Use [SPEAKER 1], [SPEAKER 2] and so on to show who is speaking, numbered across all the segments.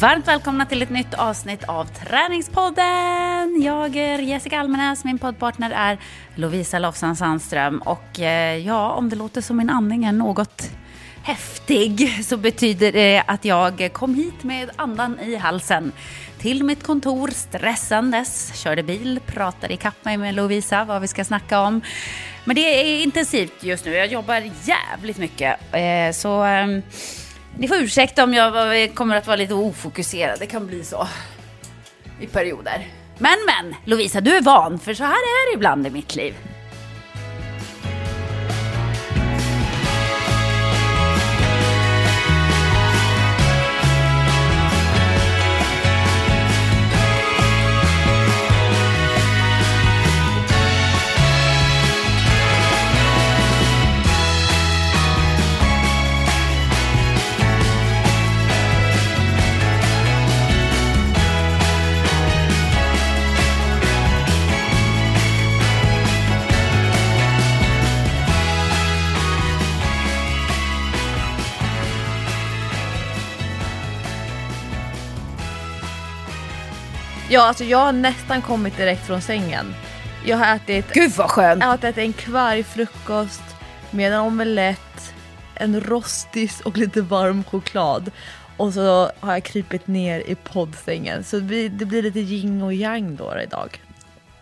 [SPEAKER 1] Varmt välkomna till ett nytt avsnitt av Träningspodden! Jag är Jessica Almenäs, min poddpartner är Lovisa Lofsan Sandström och eh, ja, om det låter som min andning är något häftig så betyder det att jag kom hit med andan i halsen till mitt kontor stressandes, körde bil, pratade ikapp mig med Lovisa vad vi ska snacka om. Men det är intensivt just nu, jag jobbar jävligt mycket eh, så ehm, ni får ursäkta om jag eh, kommer att vara lite ofokuserad. Det kan bli så i perioder. Men, men, Lovisa, du är van, för så här är det ibland i mitt liv.
[SPEAKER 2] Ja, alltså jag har nästan kommit direkt från sängen. Jag har ätit,
[SPEAKER 1] Gud vad skönt!
[SPEAKER 2] jag har ätit en kvarg frukost med en omelett, en rostis och lite varm choklad. Och så har jag krypit ner i poddsängen. Så det blir, det blir lite yin och yang då idag.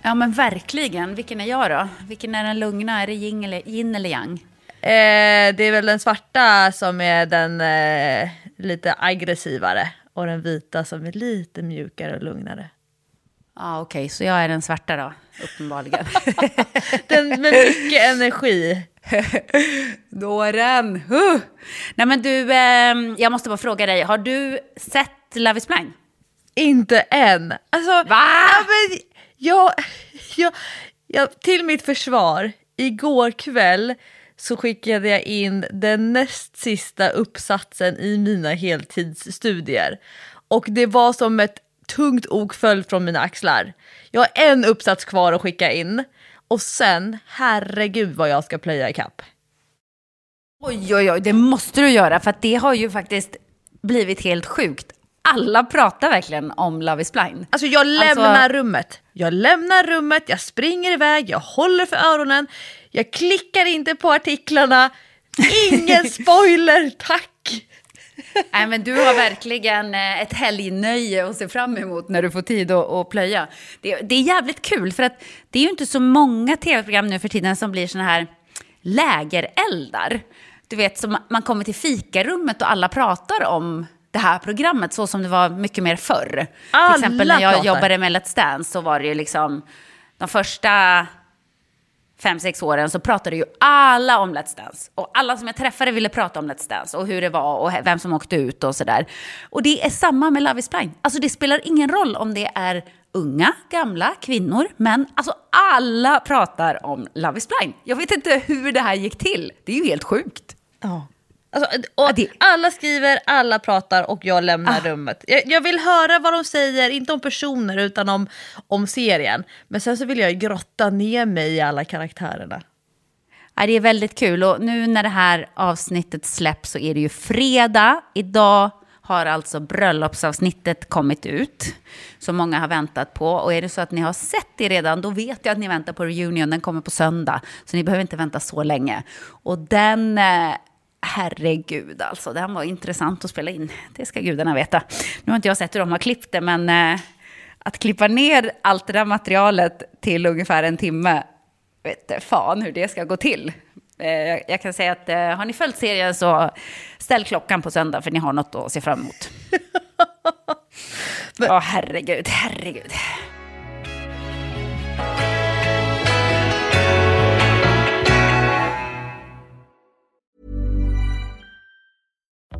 [SPEAKER 1] Ja men verkligen. Vilken är jag då? Vilken är den lugna? Är det yin eller, yin eller yang?
[SPEAKER 2] Eh, det är väl den svarta som är den eh, lite aggressivare och den vita som är lite mjukare och lugnare.
[SPEAKER 1] Ja ah, okej, okay. så jag är den svarta då, uppenbarligen.
[SPEAKER 2] den med mycket energi.
[SPEAKER 1] Dåren! Uh. Nej men du, eh, jag måste bara fråga dig, har du sett Love is blind?
[SPEAKER 2] Inte än. Alltså,
[SPEAKER 1] Va?
[SPEAKER 2] Ja, men, jag, jag, jag, till mitt försvar, igår kväll så skickade jag in den näst sista uppsatsen i mina heltidsstudier. Och det var som ett tungt ok föll från mina axlar. Jag har en uppsats kvar att skicka in och sen, herregud vad jag ska plöja ikapp.
[SPEAKER 1] Oj, oj, oj, det måste du göra för att det har ju faktiskt blivit helt sjukt. Alla pratar verkligen om Love is blind.
[SPEAKER 2] Alltså jag lämnar alltså... rummet. Jag lämnar rummet, jag springer iväg, jag håller för öronen, jag klickar inte på artiklarna. Ingen spoiler, tack!
[SPEAKER 1] Nej, men du har verkligen eh, ett helgnöje att se fram emot när du får tid att, att plöja. Det, det, är jävligt kul, för att det är ju inte så många tv-program nu för tiden som blir såna här lägereldar. Du vet, som man kommer till fikarummet och alla pratar om det här programmet så som det var mycket mer förr.
[SPEAKER 2] Alla
[SPEAKER 1] till exempel när jag
[SPEAKER 2] pratar.
[SPEAKER 1] jobbade med Let's Dance så var det ju liksom de första fem, sex åren så pratade ju alla om Let's Dance. Och alla som jag träffade ville prata om Let's Dance och hur det var och vem som åkte ut och sådär. Och det är samma med Love is blind. Alltså det spelar ingen roll om det är unga, gamla, kvinnor, män. alltså alla pratar om Love is blind. Jag vet inte hur det här gick till. Det är ju helt sjukt.
[SPEAKER 2] Ja. Alltså, och alla skriver, alla pratar och jag lämnar ah. rummet. Jag, jag, vill höra vad de säger, inte om personer utan om, om serien. Men sen så vill jag grotta ner mig i alla karaktärerna.
[SPEAKER 1] Ja, det är väldigt kul och nu när det här avsnittet släpps så är det ju fredag. Idag har alltså bröllopsavsnittet kommit ut, som många har väntat på. Och är det så att ni har sett det redan, då vet jag att ni väntar på reunion. Den kommer på söndag, så ni behöver inte vänta så länge. Och den eh, herregud alltså, den var intressant att spela in. Det ska gudarna veta. Nu har inte jag sett hur de har klippt det, men eh, att klippa ner allt det där materialet till ungefär en timme, vet fan hur det ska gå till. Eh, jag kan säga att eh, har ni följt serien så ställ klockan på söndag för ni har något att se fram emot. Ja, oh, herregud, herregud.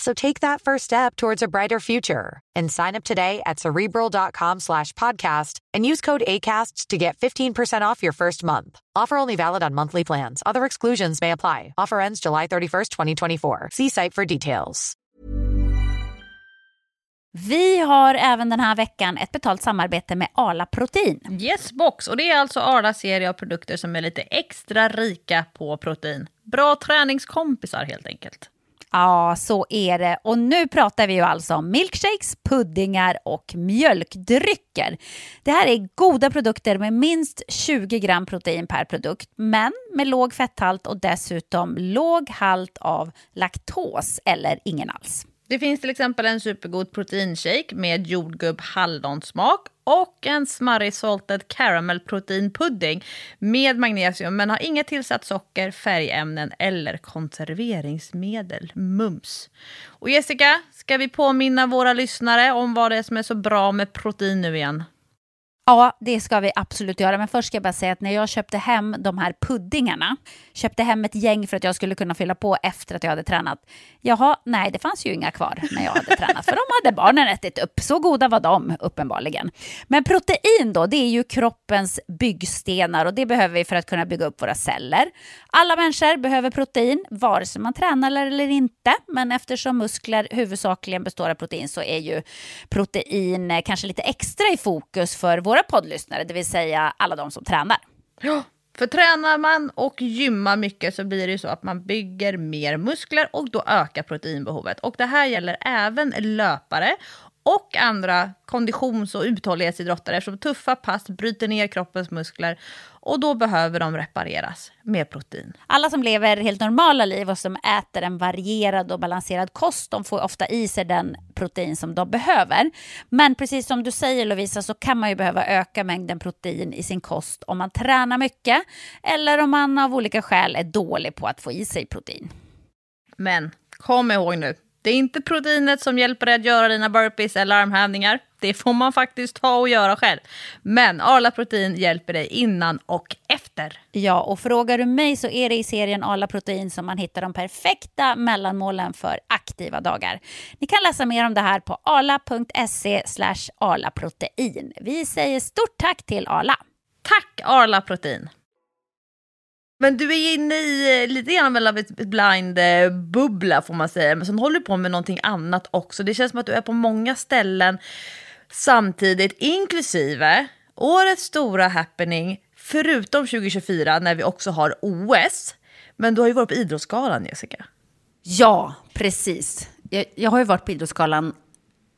[SPEAKER 3] So take that first step towards a brighter future and sign up today at cerebral.com slash podcast and use code ACasts to get 15% off your first month. Offer only valid on monthly plans. Other exclusions may apply. Offer ends July 31st, 2024. See site for details.
[SPEAKER 1] Vi har även den här veckan ett betalt samarbete med Arla Protein.
[SPEAKER 2] Yes box, och det är alltså Arlas serie av produkter som är lite extra rika på protein. Bra träningskompisar helt enkelt.
[SPEAKER 1] Ja, så är det. Och nu pratar vi ju alltså om milkshakes, puddingar och mjölkdrycker. Det här är goda produkter med minst 20 gram protein per produkt, men med låg fetthalt och dessutom låg halt av laktos eller ingen alls.
[SPEAKER 2] Det finns till exempel en supergod proteinshake med jordgubb hallonsmak och en smarrig salted caramel proteinpudding med magnesium men har inget tillsatt socker, färgämnen eller konserveringsmedel. Mums! Och Jessica, ska vi påminna våra lyssnare om vad det är som är så bra med protein nu igen?
[SPEAKER 1] Ja, det ska vi absolut göra. Men först ska jag bara säga att när jag köpte hem de här puddingarna, köpte hem ett gäng för att jag skulle kunna fylla på efter att jag hade tränat. Jaha, nej, det fanns ju inga kvar när jag hade tränat, för de hade barnen ätit upp. Så goda var de, uppenbarligen. Men protein då, det är ju kroppens byggstenar och det behöver vi för att kunna bygga upp våra celler. Alla människor behöver protein, vare sig man tränar eller inte. Men eftersom muskler huvudsakligen består av protein så är ju protein eh, kanske lite extra i fokus för våra poddlyssnare, det vill säga alla de som tränar.
[SPEAKER 2] Ja, för tränar man och gymmar mycket så blir det ju så att man bygger mer muskler och då ökar proteinbehovet. Och det här gäller även löpare och andra konditions och uthållighetsidrottare eftersom tuffa pass bryter ner kroppens muskler och då behöver de repareras med protein.
[SPEAKER 1] Alla som lever helt normala liv och som äter en varierad och balanserad kost, de får ofta i sig den protein som de behöver. Men precis som du säger Lovisa så kan man ju behöva öka mängden protein i sin kost om man tränar mycket eller om man av olika skäl är dålig på att få i sig protein.
[SPEAKER 2] Men kom ihåg nu, det är inte proteinet som hjälper dig att göra dina burpees eller armhävningar. Det får man faktiskt ta och göra själv. Men Arla Protein hjälper dig innan och efter.
[SPEAKER 1] Ja, och frågar du mig så är det i serien Arla Protein som man hittar de perfekta mellanmålen för aktiva dagar. Ni kan läsa mer om det här på arla.se arlaprotein. Vi säger stort tack till Arla.
[SPEAKER 2] Tack Arla Protein! Men du är inne i eh, lite grann av ett blind-bubbla får man säga, men sen håller du på med någonting annat också. Det känns som att du är på många ställen samtidigt, inklusive årets stora happening, förutom 2024 när vi också har OS. Men du har ju varit på Idrottsgalan, Jessica.
[SPEAKER 1] Ja, precis. Jag, jag har ju varit på Idrottsgalan,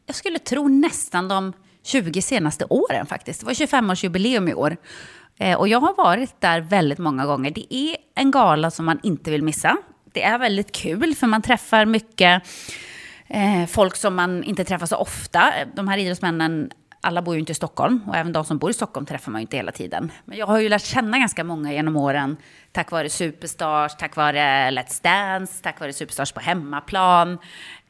[SPEAKER 1] jag skulle tro nästan de 20 senaste åren faktiskt. Det var 25-årsjubileum i år. Eh, och jag har varit där väldigt många gånger. Det är en gala som man inte vill missa. Det är väldigt kul för man träffar mycket eh, folk som man inte träffar så ofta. De här idrottsmännen alla bor ju inte i Stockholm och även de som bor i Stockholm träffar man ju inte hela tiden. Men jag har ju lärt känna ganska många genom åren tack vare Superstars, tack vare Let's Dance, tack vare Superstars på hemmaplan.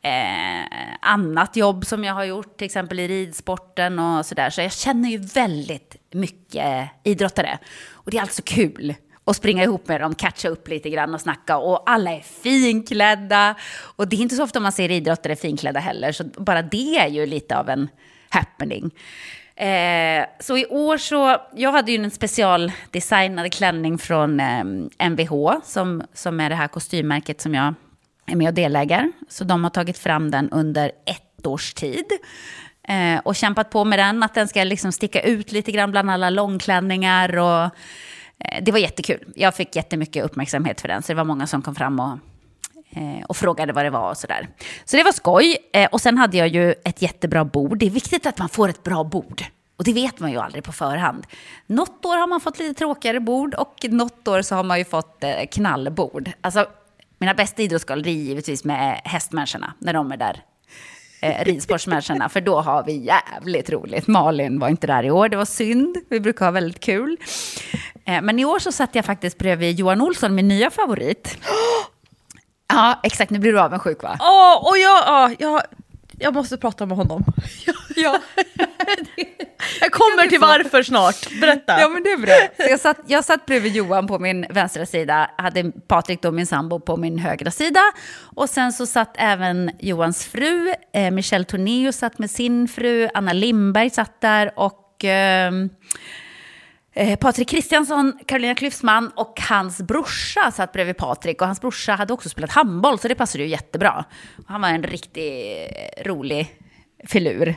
[SPEAKER 1] Eh, annat jobb som jag har gjort, till exempel i ridsporten och sådär. Så jag känner ju väldigt mycket idrottare. Och det är alltså kul och springa ihop med dem, catcha upp lite grann och snacka. Och alla är finklädda. Och det är inte så ofta man ser idrottare finklädda heller. Så bara det är ju lite av en happening. Eh, så i år så, jag hade ju en specialdesignad klänning från eh, MVH, som, som är det här kostymmärket som jag är med och delägare. Så de har tagit fram den under ett års tid. Eh, och kämpat på med den, att den ska liksom sticka ut lite grann bland alla långklänningar. Och, Eh, det var jättekul. Jag fick jättemycket uppmärksamhet för den, så det var många som kom fram och, eh, och frågade vad det var och sådär. Så det var skoj. Eh, och sen hade jag ju ett jättebra bord. Det är viktigt att man får ett bra bord. Och det vet man ju aldrig på förhand. Något år har man fått lite tråkigare bord och något år så har man ju fått knallbord. Alltså, mina bästa idrottsgalor är givetvis med hästmänniskorna, när de är där. Eh, ridsportsmänniskorna, för då har vi jävligt roligt. Malin var inte där i år, det var synd. Vi brukar ha väldigt kul. Eh, Men i år så satt jag faktiskt bredvid Johan Olsson, min nya favorit. Ja, exakt. Nu blir du avundsjuk va?
[SPEAKER 2] Åh, och jag, ja, jag, jag måste prata med honom.
[SPEAKER 1] Ja.
[SPEAKER 2] Jag kommer till varför snart. Berätta.
[SPEAKER 1] Ja, men det är bra. Så jag, satt, jag satt bredvid Johan på min vänstra sida, hade Patrik då, min sambo, på min högra sida. Och sen så satt även Johans fru, eh, Michelle Tornéus satt med sin fru, Anna Lindberg satt där och ehm, eh, Patrik Kristiansson, Carolina Klyfsman och hans brorsa satt bredvid Patrik. Och hans brorsa hade också spelat handboll, så det passade ju jättebra. Han var en riktigt eh, rolig filur.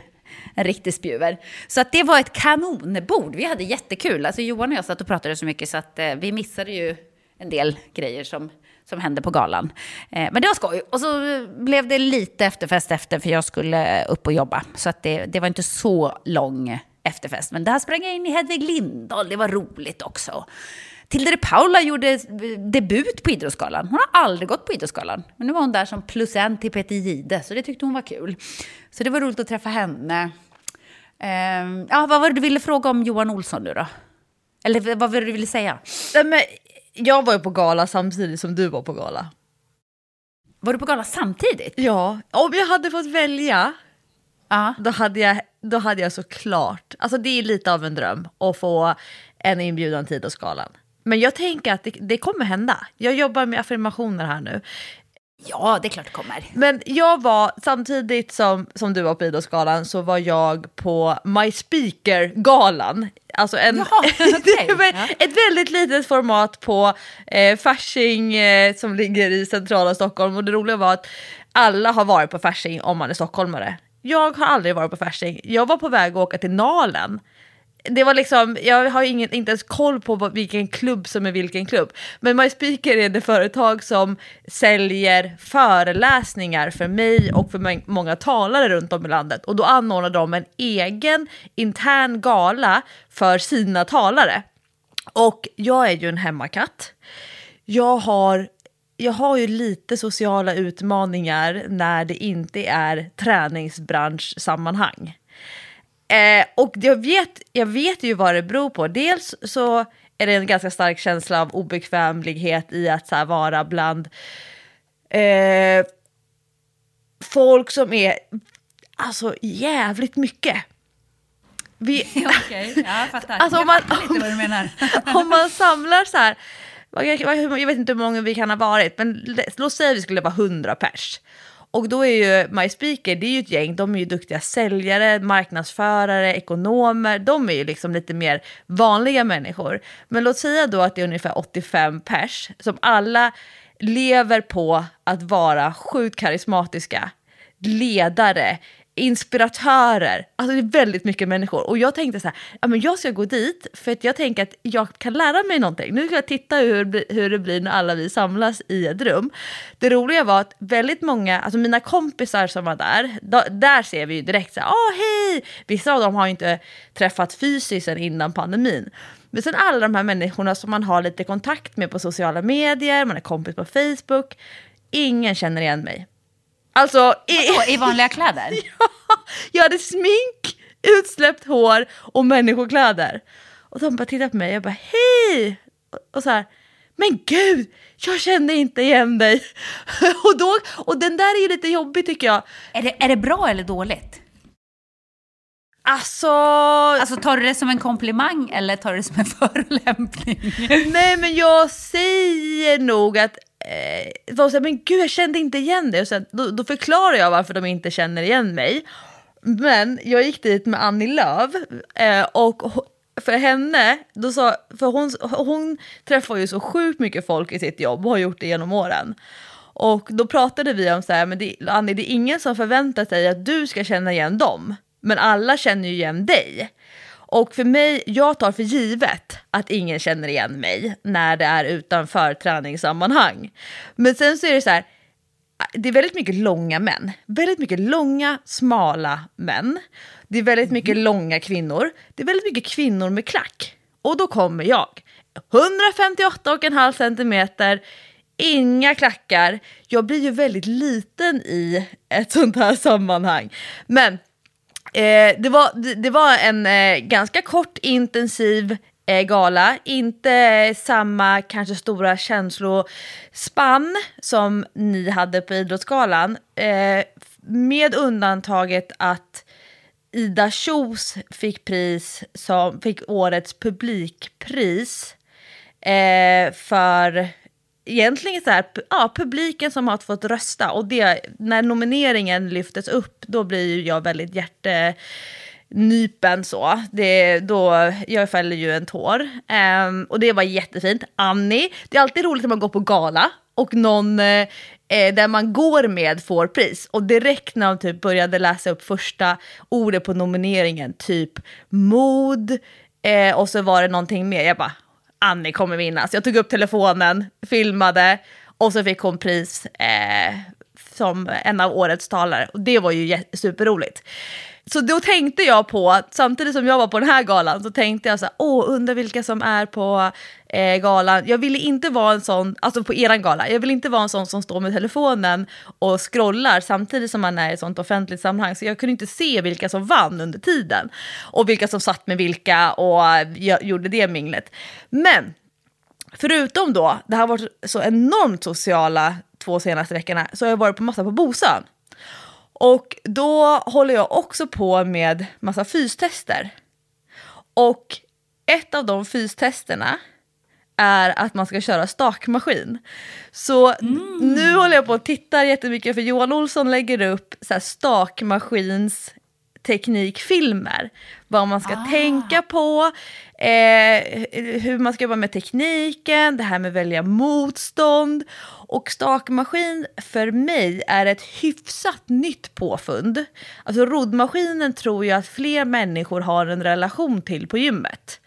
[SPEAKER 1] En riktig spjuver. Så att det var ett kanonbord. Vi hade jättekul. Alltså Johan och jag satt och pratade så mycket så att eh, vi missade ju en del grejer som, som hände på galan. Eh, men det var skoj. Och så blev det lite efterfest efter för jag skulle upp och jobba. Så att det, det var inte så lång efterfest. Men där sprang jag in i Hedvig Lindahl. Det var roligt också. Tilde de Paula gjorde debut på Idrottsgalan. Hon har aldrig gått på Idrottsgalan. Men nu var hon där som plus en till Peter Gide, så det tyckte hon var kul. Så det var roligt att träffa henne. Ehm, ja, vad var det du ville fråga om Johan Olsson nu då? Eller vad var det du ville säga?
[SPEAKER 2] Men jag var ju på gala samtidigt som du var på gala.
[SPEAKER 1] Var du på gala samtidigt?
[SPEAKER 2] Ja, om jag hade fått välja
[SPEAKER 1] Ja.
[SPEAKER 2] då hade jag, då hade jag såklart, alltså det är lite av en dröm att få en inbjudan till Idrottsgalan. Men jag tänker att det, det kommer hända. Jag jobbar med affirmationer här nu.
[SPEAKER 1] Ja, det är klart det kommer.
[SPEAKER 2] Men jag var, samtidigt som, som du var på Idrottsgalan så var jag på My Speaker-galan. Alltså en,
[SPEAKER 1] Jaha, Ja.
[SPEAKER 2] ett väldigt litet format på eh, Fasching eh, som ligger i centrala Stockholm. Och det roliga var att alla har varit på Fasching om man är stockholmare. Jag har aldrig varit på Fasching. Jag var på väg att åka till Nalen. Det var liksom, jag har ingen, inte ens koll på vad, vilken klubb som är vilken klubb. Men My Speaker är det företag som säljer föreläsningar för mig och för många talare runt om i landet. Och då anordnar de en egen intern gala för sina talare. Och jag är ju en hemmakatt. Jag har, jag har ju lite sociala utmaningar när det inte är träningsbranschsammanhang. Eh, och jag vet, jag vet ju vad det beror på. Dels så är det en ganska stark känsla av obekvämlighet i att så här, vara bland eh, folk som är alltså jävligt mycket. Vi,
[SPEAKER 1] Okej, ja, jag fattar.
[SPEAKER 2] Alltså,
[SPEAKER 1] jag
[SPEAKER 2] om man-
[SPEAKER 1] fattar lite vad du menar.
[SPEAKER 2] om man samlar så här, jag vet inte hur många vi kan ha varit, men låt säga att vi skulle vara 100 pers. Och då är ju My Speaker, det är ju ett gäng, de är ju duktiga säljare, marknadsförare, ekonomer, de är ju liksom lite mer vanliga människor. Men låt säga då att det är ungefär 85 pers som alla lever på att vara sjukt karismatiska, ledare, inspiratörer. Alltså det är väldigt mycket människor. Och jag tänkte så här, ja, men jag ska gå dit för att jag tänker att jag kan lära mig någonting. Nu ska jag titta hur, det blir- hur det blir när alla vi samlas i ett rum. Det roliga var att väldigt många, alltså mina kompisar som var där, då, där ser vi ju direkt så här, oh, hej! Vissa av dem har ju inte träffat fysiskt sen innan pandemin. Men sen alla de här människorna som man har lite kontakt med på sociala medier, man är kompis på Facebook, ingen känner igen mig. Alltså, i,
[SPEAKER 1] Vadå, I vanliga kläder?
[SPEAKER 2] jag hade smink, utsläppt hår och människokläder. Och de bara tittade på mig och jag bara hej! Och så här, men gud, jag kände inte igen dig. och, då, och den där är ju lite jobbig tycker jag.
[SPEAKER 1] Är det, är det bra eller dåligt?
[SPEAKER 2] Alltså,
[SPEAKER 1] Alltså tar du det som en komplimang eller tar du det som en förolämpning?
[SPEAKER 2] nej men jag säger nog att eh, de säger, men gud jag kände inte igen dig. Och sen, då, då förklarar jag varför de inte känner igen mig. Men jag gick dit med Annie Lööf eh, och för henne, då sa, för hon, hon träffar ju så sjukt mycket folk i sitt jobb och har gjort det genom åren. Och då pratade vi om så här, men det, Annie det är ingen som förväntar sig att du ska känna igen dem. Men alla känner ju igen dig. Och för mig, jag tar för givet att ingen känner igen mig när det är utanför träningssammanhang. Men sen så är det så här, det är väldigt mycket långa män. Väldigt mycket långa, smala män. Det är väldigt mycket långa kvinnor. Det är väldigt mycket kvinnor med klack. Och då kommer jag. 158,5 centimeter, inga klackar. Jag blir ju väldigt liten i ett sånt här sammanhang. Men Eh, det, var, det, det var en eh, ganska kort intensiv eh, gala. Inte samma kanske stora känslospann som ni hade på Idrottsgalan. Eh, med undantaget att Ida Kjos fick pris som fick årets publikpris eh, för egentligen så här, ja, publiken som har fått rösta och det, när nomineringen lyftes upp då blir jag väldigt hjärtenypen så. Det, då, jag fäller ju en tår. Um, och det var jättefint. Annie, det är alltid roligt när man går på gala och någon eh, eh, där man går med får pris. Och direkt när de typ började läsa upp första ordet på nomineringen, typ mod, eh, och så var det någonting mer, jag bara Annie kommer vinna. Så jag tog upp telefonen, filmade och så fick hon pris eh, som en av årets talare. Och det var ju superroligt. Så då tänkte jag på, samtidigt som jag var på den här galan, så tänkte jag så här, åh, undrar vilka som är på eh, galan. Jag ville inte vara en sån, alltså på eran gala, jag vill inte vara en sån som står med telefonen och scrollar samtidigt som man är i ett sånt offentligt sammanhang. Så jag kunde inte se vilka som vann under tiden. Och vilka som satt med vilka och jag gjorde det minglet. Men förutom då, det har varit så enormt sociala två senaste veckorna, så har jag varit på massa på Bosön. Och då håller jag också på med massa fystester. Och ett av de fystesterna är att man ska köra stakmaskin. Så mm. nu håller jag på att titta jättemycket för Johan Olsson lägger upp så här stakmaskins teknikfilmer. Vad man ska ah. tänka på, eh, hur man ska jobba med tekniken, det här med välja motstånd. Och stakmaskin för mig är ett hyfsat nytt påfund. Alltså roddmaskinen tror jag att fler människor har en relation till på gymmet.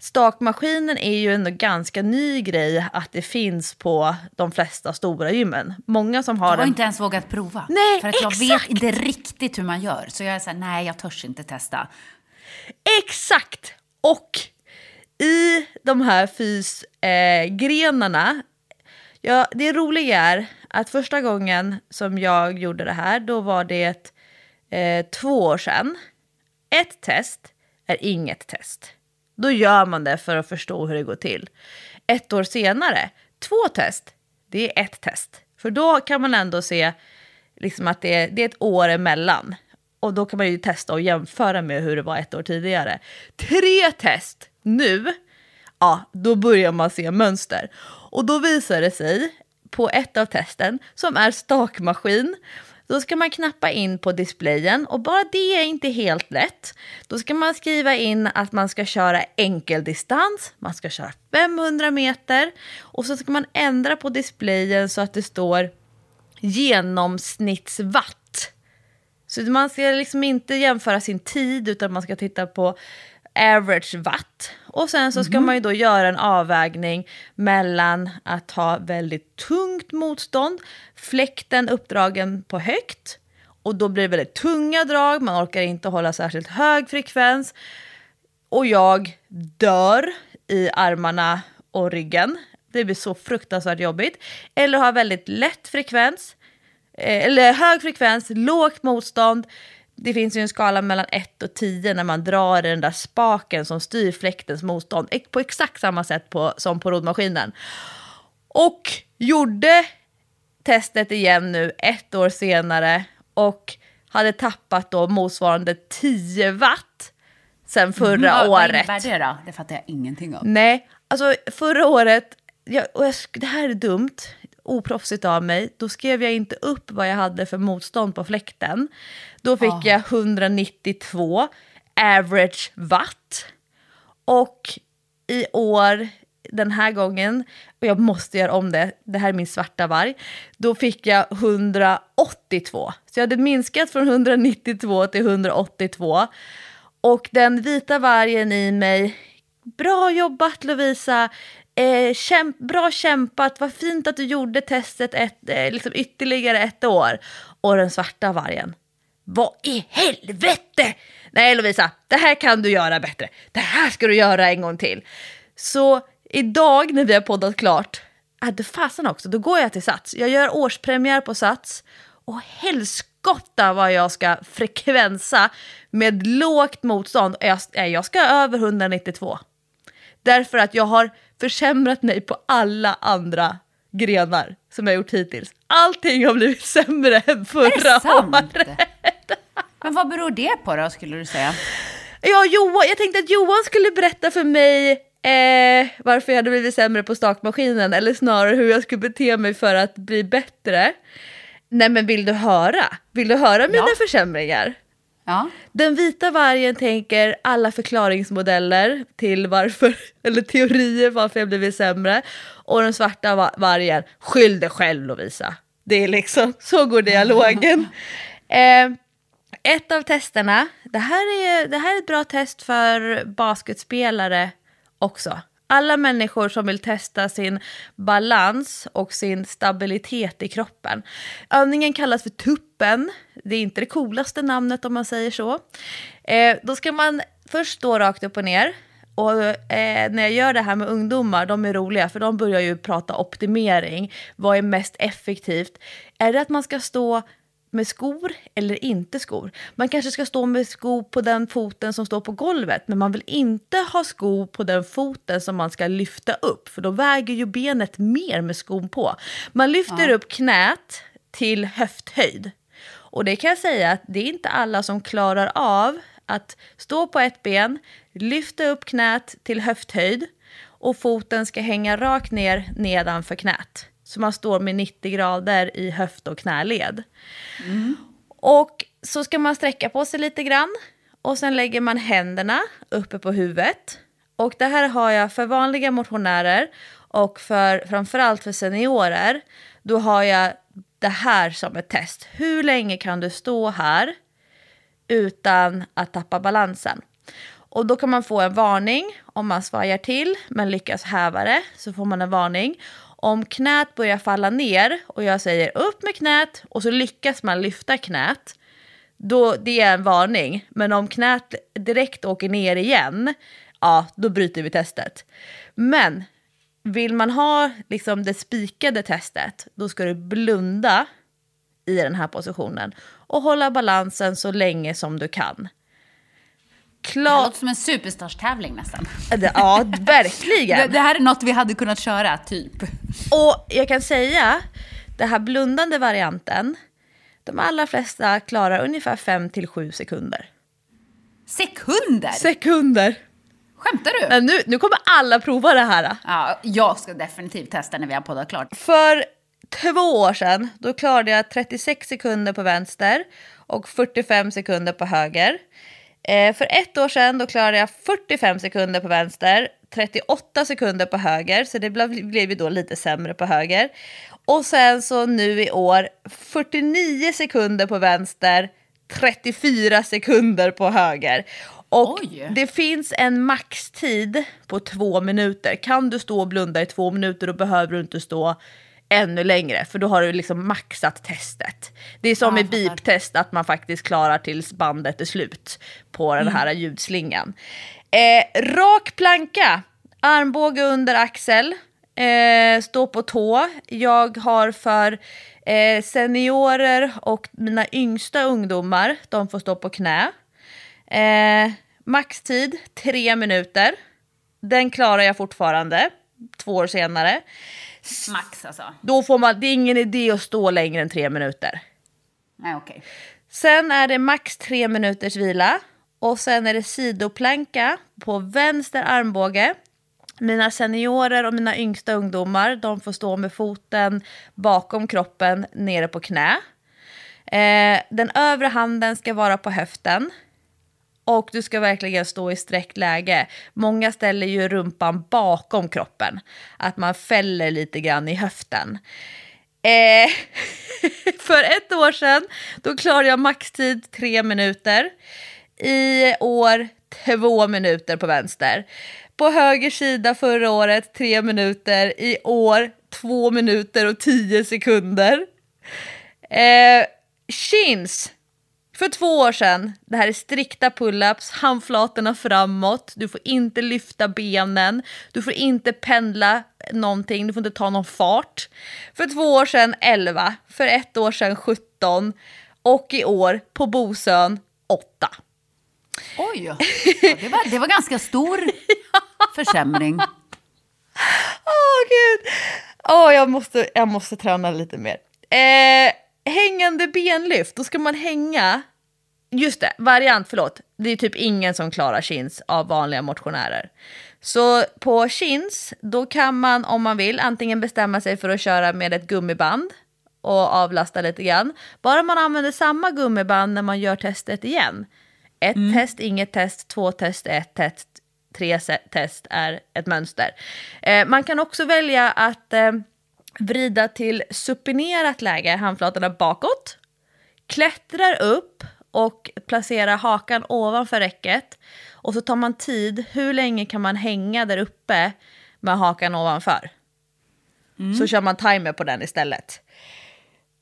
[SPEAKER 2] Stakmaskinen är ju en ganska ny grej att det finns på de flesta stora gymmen. Många som har
[SPEAKER 1] Jag har
[SPEAKER 2] den...
[SPEAKER 1] inte ens vågat prova.
[SPEAKER 2] Nej,
[SPEAKER 1] För att jag vet inte riktigt hur man gör. Så jag är såhär, nej jag törs inte testa.
[SPEAKER 2] Exakt! Och i de här fysgrenarna, eh, ja, det roliga är att första gången som jag gjorde det här, då var det eh, två år sedan. Ett test är inget test. Då gör man det för att förstå hur det går till. Ett år senare, två test, det är ett test. För då kan man ändå se liksom att det är, det är ett år emellan. Och då kan man ju testa och jämföra med hur det var ett år tidigare. Tre test nu, ja, då börjar man se mönster. Och då visar det sig på ett av testen, som är stakmaskin, då ska man knappa in på displayen och bara det är inte helt lätt. Då ska man skriva in att man ska köra enkeldistans, man ska köra 500 meter och så ska man ändra på displayen så att det står genomsnittswatt. Så man ska liksom inte jämföra sin tid utan man ska titta på average watt. Och sen så ska mm. man ju då göra en avvägning mellan att ha väldigt tungt motstånd, fläkten uppdragen på högt och då blir det väldigt tunga drag, man orkar inte hålla särskilt hög frekvens. Och jag dör i armarna och ryggen. Det blir så fruktansvärt jobbigt. Eller ha väldigt lätt frekvens, eh, eller hög frekvens, lågt motstånd, det finns ju en skala mellan 1 och 10 när man drar i den där spaken som styr fläktens motstånd. På exakt samma sätt på, som på roddmaskinen. Och gjorde testet igen nu ett år senare och hade tappat då motsvarande 10 watt sen förra mm, året. Vad
[SPEAKER 1] innebär det då? Det fattar jag ingenting om.
[SPEAKER 2] Nej, alltså förra året, jag, jag, det här är dumt, oproffsigt av mig, då skrev jag inte upp vad jag hade för motstånd på fläkten. Då fick oh. jag 192 average watt. Och i år, den här gången, och jag måste göra om det, det här är min svarta varg, då fick jag 182. Så jag hade minskat från 192 till 182. Och den vita vargen i mig, bra jobbat Lovisa, Eh, kämp bra kämpat, vad fint att du gjorde testet ett, eh, liksom ytterligare ett år. Och den svarta vargen, vad i helvete! Nej Lovisa, det här kan du göra bättre. Det här ska du göra en gång till. Så idag när vi har poddat klart, äh, fasen också, då går jag till Sats. Jag gör årspremiär på Sats och helskotta vad jag ska frekvensa med lågt motstånd. Jag, jag ska över 192. Därför att jag har försämrat mig på alla andra grenar som jag gjort hittills. Allting har blivit sämre än förra
[SPEAKER 1] Är det sant?
[SPEAKER 2] året.
[SPEAKER 1] Men vad beror det på då, skulle du säga?
[SPEAKER 2] Ja, Johan, jag tänkte att Johan skulle berätta för mig eh, varför jag hade blivit sämre på stakmaskinen eller snarare hur jag skulle bete mig för att bli bättre. Nej men vill du höra? Vill du höra mina
[SPEAKER 1] Ja.
[SPEAKER 2] försämringar?
[SPEAKER 1] Ja.
[SPEAKER 2] Den vita vargen tänker alla förklaringsmodeller till varför, eller teorier varför jag blivit sämre. Och den svarta va- vargen, skyll dig själv Lovisa. Det är liksom, så går dialogen. eh, ett av testerna, det här, är, det här är ett bra test för basketspelare också. Alla människor som vill testa sin balans och sin stabilitet i kroppen. Övningen kallas för tuppen. Det är inte det coolaste namnet om man säger så. Eh, då ska man först stå rakt upp och ner. Och eh, när jag gör det här med ungdomar, de är roliga för de börjar ju prata optimering. Vad är mest effektivt? Är det att man ska stå med skor eller inte skor. Man kanske ska stå med skor på den foten som står på golvet men man vill inte ha skor på den foten som man ska lyfta upp för då väger ju benet mer med skon på. Man lyfter upp knät till höfthöjd. Och det kan jag säga att det är inte alla som klarar av att stå på ett ben, lyfta upp knät till höfthöjd och foten ska hänga rakt ner nedanför knät. Så man står med 90 grader i höft och knäled. Och så ska man sträcka på sig lite grann. Och sen lägger man händerna uppe på huvudet. Och det här har jag för vanliga motionärer och för, framförallt för seniorer. Då har jag det här som ett test. Hur länge kan du stå här utan att tappa balansen? Och då kan man få en varning om man svajar till men lyckas häva det så får man en varning. Om knät börjar falla ner och jag säger upp med knät och så lyckas man lyfta knät, då det är en varning. Men om knät direkt åker ner igen, ja då bryter vi testet. Men vill man ha liksom det spikade testet, då ska du blunda i den här positionen och hålla balansen så länge som du kan.
[SPEAKER 1] Det
[SPEAKER 2] Klart,
[SPEAKER 1] låter som en superstarstävling nästan.
[SPEAKER 2] ja verkligen.
[SPEAKER 1] Det, det här är något vi hade kunnat köra, typ.
[SPEAKER 2] Och jag kan säga, den här blundande varianten, de allra flesta klarar ungefär 5-7 sekunder.
[SPEAKER 1] Sekunder?
[SPEAKER 2] Sekunder!
[SPEAKER 1] Skämtar du?
[SPEAKER 2] Men nu, nu kommer alla prova det här.
[SPEAKER 1] Ja, jag ska definitivt testa när vi har poddat klart.
[SPEAKER 2] För två år sedan, då klarade jag 36 sekunder på vänster och 45 sekunder på höger. Eh, för ett år sedan, då klarade jag 45 sekunder på vänster, 38 sekunder på höger, så det blev, blev ju då lite sämre på höger. Och sen så nu i år, 49 sekunder på vänster, 34 sekunder på höger. Och
[SPEAKER 1] Oj.
[SPEAKER 2] det finns en maxtid på två minuter. Kan du stå och blunda i två minuter då behöver du inte stå ännu längre för då har du liksom maxat testet. Det är som
[SPEAKER 1] Ja,
[SPEAKER 2] i beep-test att man faktiskt klarar tills bandet är slut på
[SPEAKER 1] Mm.
[SPEAKER 2] den här ljudslingan. Eh, rak planka, armbåge under axel, eh, stå på tå. Jag har för eh, seniorer och mina yngsta ungdomar, de får stå på knä. Eh, maxtid tre minuter. Den klarar jag fortfarande två år senare.
[SPEAKER 1] Max alltså.
[SPEAKER 2] Då får man, det är ingen idé att stå längre än tre minuter.
[SPEAKER 1] Nej, okej.
[SPEAKER 2] Sen är det max tre minuters vila. Och sen är det sidoplanka på vänster armbåge. Mina seniorer och mina yngsta ungdomar de får stå med foten bakom kroppen nere på knä. Eh, den övre handen ska vara på höften. Och du ska verkligen stå i sträckt läge. Många ställer ju rumpan bakom kroppen. Att man fäller lite grann i höften. Eh, för ett år sedan då klarade jag maxtid tre minuter. I år två minuter på vänster. På höger sida förra året tre minuter. I år två minuter och tio sekunder. Eh, chins. För två år sedan, det här är strikta pull-ups, handflatorna framåt, du får inte lyfta benen, du får inte pendla någonting, du får inte ta någon fart. För två år sedan 11, för ett år sedan 17 och i år på Bosön 8.
[SPEAKER 1] Oj! Ja, det, var, det var ganska stor försämring.
[SPEAKER 2] Åh gud! Åh, jag, måste, jag måste träna lite mer. Eh, hängande benlyft, då ska man hänga... Just det, variant, förlåt. Det är typ ingen som klarar chins av vanliga motionärer. Så på chins, då kan man om man vill antingen bestämma sig för att köra med ett gummiband och avlasta lite grann. Bara man använder samma gummiband när man gör testet igen. Ett test, inget test, två test, ett test, tre test är ett mönster. Eh, man kan också välja att eh, vrida till supinerat läge, handflatorna bakåt, klättrar upp och placerar hakan ovanför räcket. Och så tar man tid, hur länge kan man hänga där uppe med hakan ovanför? Så kör man timer på den istället.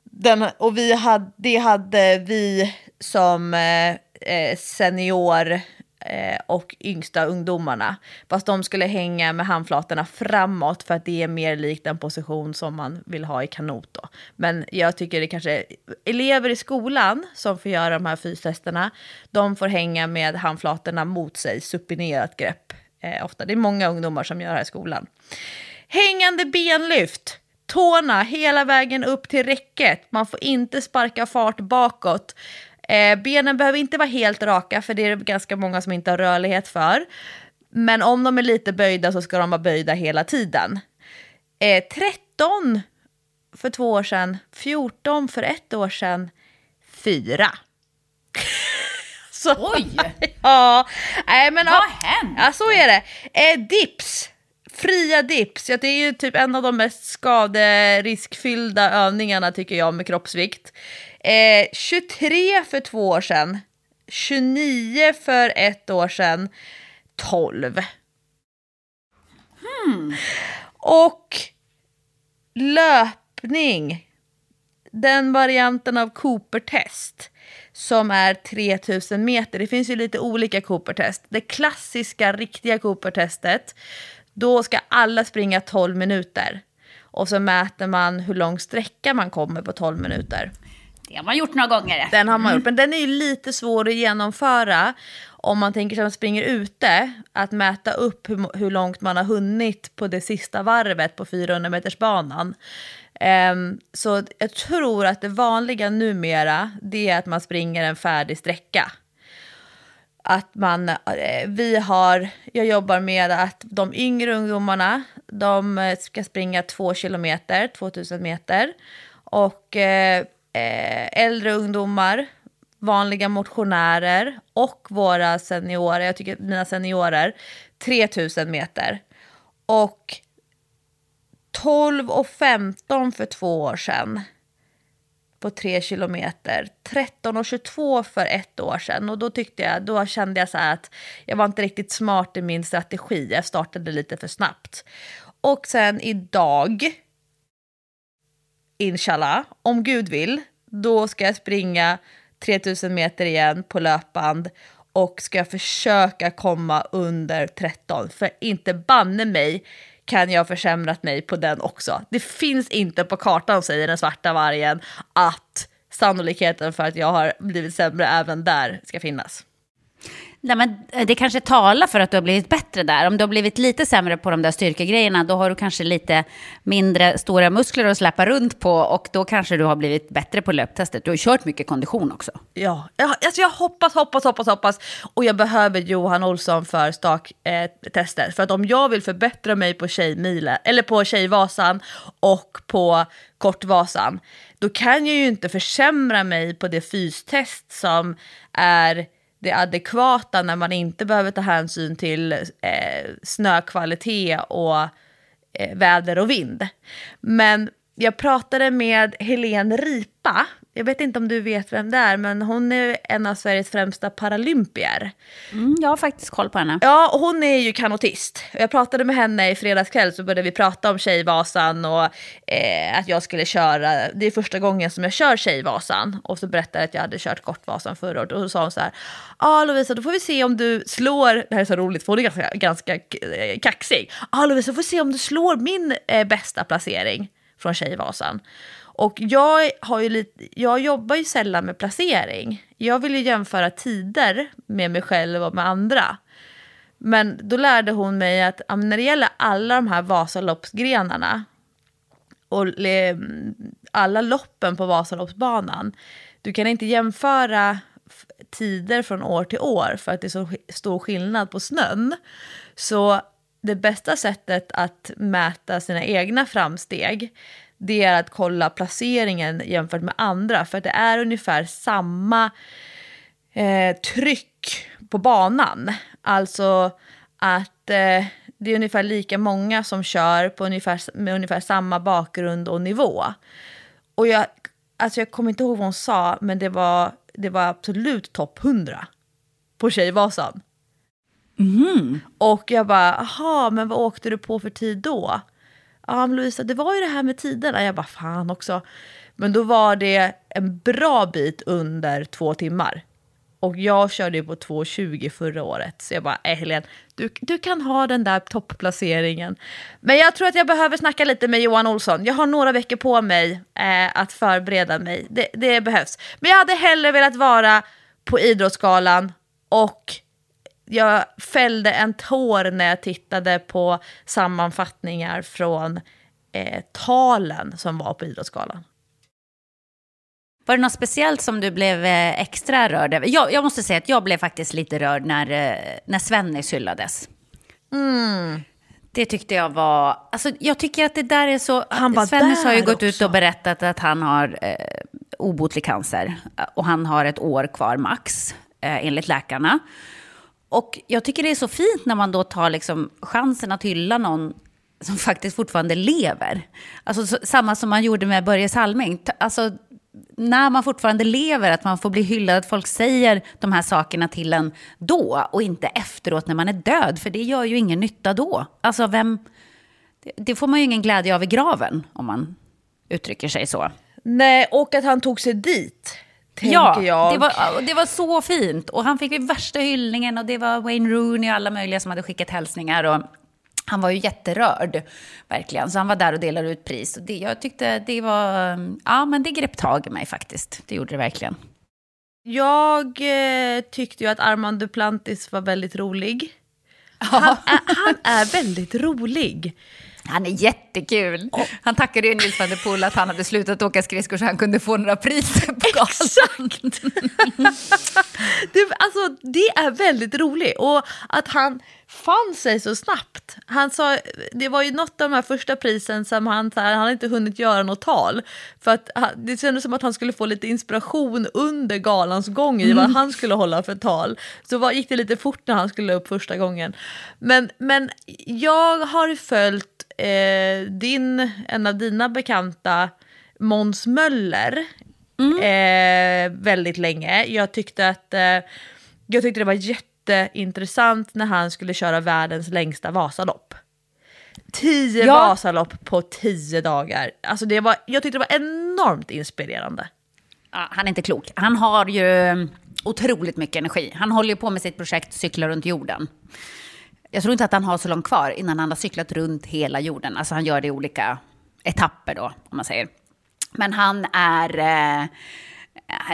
[SPEAKER 2] Den, och vi hade, det hade vi som eh, eh, senior Eh, och yngsta ungdomarna. Fast de skulle hänga med handflatorna framåt för att det är mer likt den position som man vill ha i kanot. Då. Men jag tycker det kanske är elever i skolan som får göra de här fystesterna. De får hänga med handflatorna mot sig, supinerat grepp. Eh, ofta. Det är många ungdomar som gör det här i skolan. Hängande benlyft. Tårna hela vägen upp till räcket. Man får inte sparka fart bakåt. Eh, benen behöver inte vara helt raka, för det är ganska många som inte har rörlighet för. Men om de är lite böjda så ska de vara böjda hela tiden. Eh, 13 för två år sedan, 14 för ett år sedan, 4. så,
[SPEAKER 1] Oj!
[SPEAKER 2] ja, nej men...
[SPEAKER 1] Vad
[SPEAKER 2] ja,
[SPEAKER 1] hänt?
[SPEAKER 2] Ja, så är det. Eh, dips. Fria dips. Ja, det är ju typ en av de mest skaderiskfyllda övningarna tycker jag med kroppsvikt. Eh, 23 för två år sedan. 29 för ett år sedan. 12. Och löpning. Den varianten av Cooper-test som är 3000 meter. Det finns ju lite olika Cooper-test. Det klassiska, riktiga Cooper-testet, då ska alla springa 12 minuter. Och så mäter man hur lång sträcka man kommer på 12 minuter.
[SPEAKER 1] Det har man gjort några gånger.
[SPEAKER 2] Den har man gjort, men den är ju lite svår att genomföra om man tänker sig att man springer ute, att mäta upp hur, hur långt man har hunnit på det sista varvet på 400 meters banan. Ehm, så jag tror att det vanliga numera, det är att man springer en färdig sträcka. Att man, eh, vi har, jag jobbar med att de yngre ungdomarna, de eh, ska springa två kilometer, 2000 meter. Och eh, Eh, äldre ungdomar, vanliga motionärer och våra seniorer, jag tycker mina seniorer, 3000 meter. Och 12 och 15 för två år sedan på 3 kilometer. 13 och 22 för ett år sedan. Och då, tyckte jag, då kände jag så här att jag var inte riktigt smart i min strategi. Jag startade lite för snabbt. Och sen idag, inshallah, om Gud vill, då ska jag springa 3000 meter igen på löpband och ska försöka komma under 13. För inte banne mig kan jag ha försämrat mig på den också. Det finns inte på kartan, säger den svarta vargen, att sannolikheten för att jag har blivit sämre även där ska finnas.
[SPEAKER 1] Nej, men eh, det kanske talar för att du har blivit bättre där. Om du har blivit lite sämre på de där styrkegrejerna, då har du kanske lite mindre stora muskler att släppa runt på och då kanske du har blivit bättre på löptestet. Du har kört mycket kondition också.
[SPEAKER 2] Ja, jag, alltså jag hoppas, hoppas, hoppas, hoppas. Och jag behöver Johan Olsson för staktester. Eh, för att om jag vill förbättra mig på Tjejmila, eller på Tjejvasan och på Kortvasan, då kan jag ju inte försämra mig på det fystest som är det adekvata när man inte behöver ta hänsyn till eh, snökvalitet och eh, väder och vind. Men jag pratade med Helene Ripa. Jag vet inte om du vet vem det är, men hon är en av Sveriges främsta paralympier.
[SPEAKER 1] Mm, jag har faktiskt koll på henne.
[SPEAKER 2] Ja, och hon är ju kanotist. Jag pratade med henne i fredags kväll så började vi prata om Tjejvasan och eh, att jag skulle köra. Det är första gången som jag kör Tjejvasan. Och så berättade jag att jag hade kört Kortvasan förra året. Och så sa hon så här, ja ah, Lovisa, då får vi se om du slår, det här är så roligt för hon är ganska, ganska eh, kaxig. Ja ah, Lovisa, får vi se om du slår min eh, bästa placering från Tjejvasan. Och jag, har ju lite, jag jobbar ju sällan med placering. Jag vill ju jämföra tider med mig själv och med andra. Men då lärde hon mig att ja, när det gäller alla de här Vasaloppsgrenarna och le, alla loppen på Vasaloppsbanan, du kan inte jämföra tider från år till år för att det är så stor skillnad på snön. Så det bästa sättet att mäta sina egna framsteg det är att kolla placeringen jämfört med andra för att det är ungefär samma eh, tryck på banan. Alltså att eh, det är ungefär lika många som kör på ungefär, med ungefär samma bakgrund och nivå. Och jag, alltså jag kommer inte ihåg vad hon sa, men det var, det var absolut topp 100 på Tjejvasan. Mm. Och jag bara, aha, men vad åkte du på för tid då? Ja, men Lovisa, det var ju det här med tiderna. Jag bara, fan också. Men då var det en bra bit under två timmar. Och jag körde ju på 2.20 förra året. Så jag bara, eh, äh, Helene, du, du kan ha den där toppplaceringen. Men jag tror att jag behöver snacka lite med Johan Olsson. Jag har några veckor på mig eh, att förbereda mig. Det, det behövs. Men jag hade hellre velat vara på Idrottsgalan och jag fällde en tår när jag tittade på sammanfattningar från eh, talen som var på Idrottsgalan.
[SPEAKER 1] Var det något speciellt som du blev eh, extra rörd över? Jag, jag måste säga att jag blev faktiskt lite rörd när, eh, när Svennis hyllades. Mm. Det tyckte jag var... Alltså, jag tycker att det där är så... Han var Svennis har ju gått också. ut och berättat att han har eh, obotlig cancer. Och han har ett år kvar max, eh, enligt läkarna. Och jag tycker det är så fint när man då tar liksom chansen att hylla någon som faktiskt fortfarande lever. Alltså så, samma som man gjorde med Börje Salming. Alltså när man fortfarande lever, att man får bli hyllad, att folk säger de här sakerna till en då och inte efteråt när man är död, för det gör ju ingen nytta då. Alltså vem, det får man ju ingen glädje av i graven, om man uttrycker sig så.
[SPEAKER 2] Nej, och att han tog sig dit.
[SPEAKER 1] Ja,
[SPEAKER 2] jag.
[SPEAKER 1] Det, var, det var så fint. Och han fick ju värsta hyllningen och det var Wayne Rooney och alla möjliga som hade skickat hälsningar. Och han var ju jätterörd, verkligen. Så han var där och delade ut pris. Och det, jag tyckte det var, ja men det grepp tag i mig faktiskt. Det gjorde det verkligen.
[SPEAKER 2] Jag eh, tyckte ju att Armand Duplantis var väldigt rolig. Han är, han är väldigt rolig.
[SPEAKER 1] Han är jättekul. Oh. Han tackade ju Nils van der Poel att han hade slutat åka skridskor så han kunde få några priser på galan. Exakt!
[SPEAKER 2] det, alltså, det är väldigt roligt. Och att han fann sig så snabbt. Han sa, det var ju något av de här första prisen som han, så här, han hade inte hunnit göra något tal. För att det kändes som att han skulle få lite inspiration under galans gång i mm. vad han skulle hålla för tal. Så var, gick det lite fort när han skulle upp första gången. Men, men jag har följt eh, din, en av dina bekanta, Måns Möller, mm. eh, väldigt länge. Jag tyckte att eh, jag tyckte det var jätteintressant när han skulle köra världens längsta Vasalopp. Tio ja. Vasalopp på tio dagar. Alltså det var, jag tyckte det var enormt inspirerande.
[SPEAKER 1] Ja, han är inte klok. Han har ju otroligt mycket energi. Han håller ju på med sitt projekt Cykla runt jorden. Jag tror inte att han har så långt kvar innan han har cyklat runt hela jorden. Alltså han gör det i olika etapper då, om man säger. Men han är... Eh,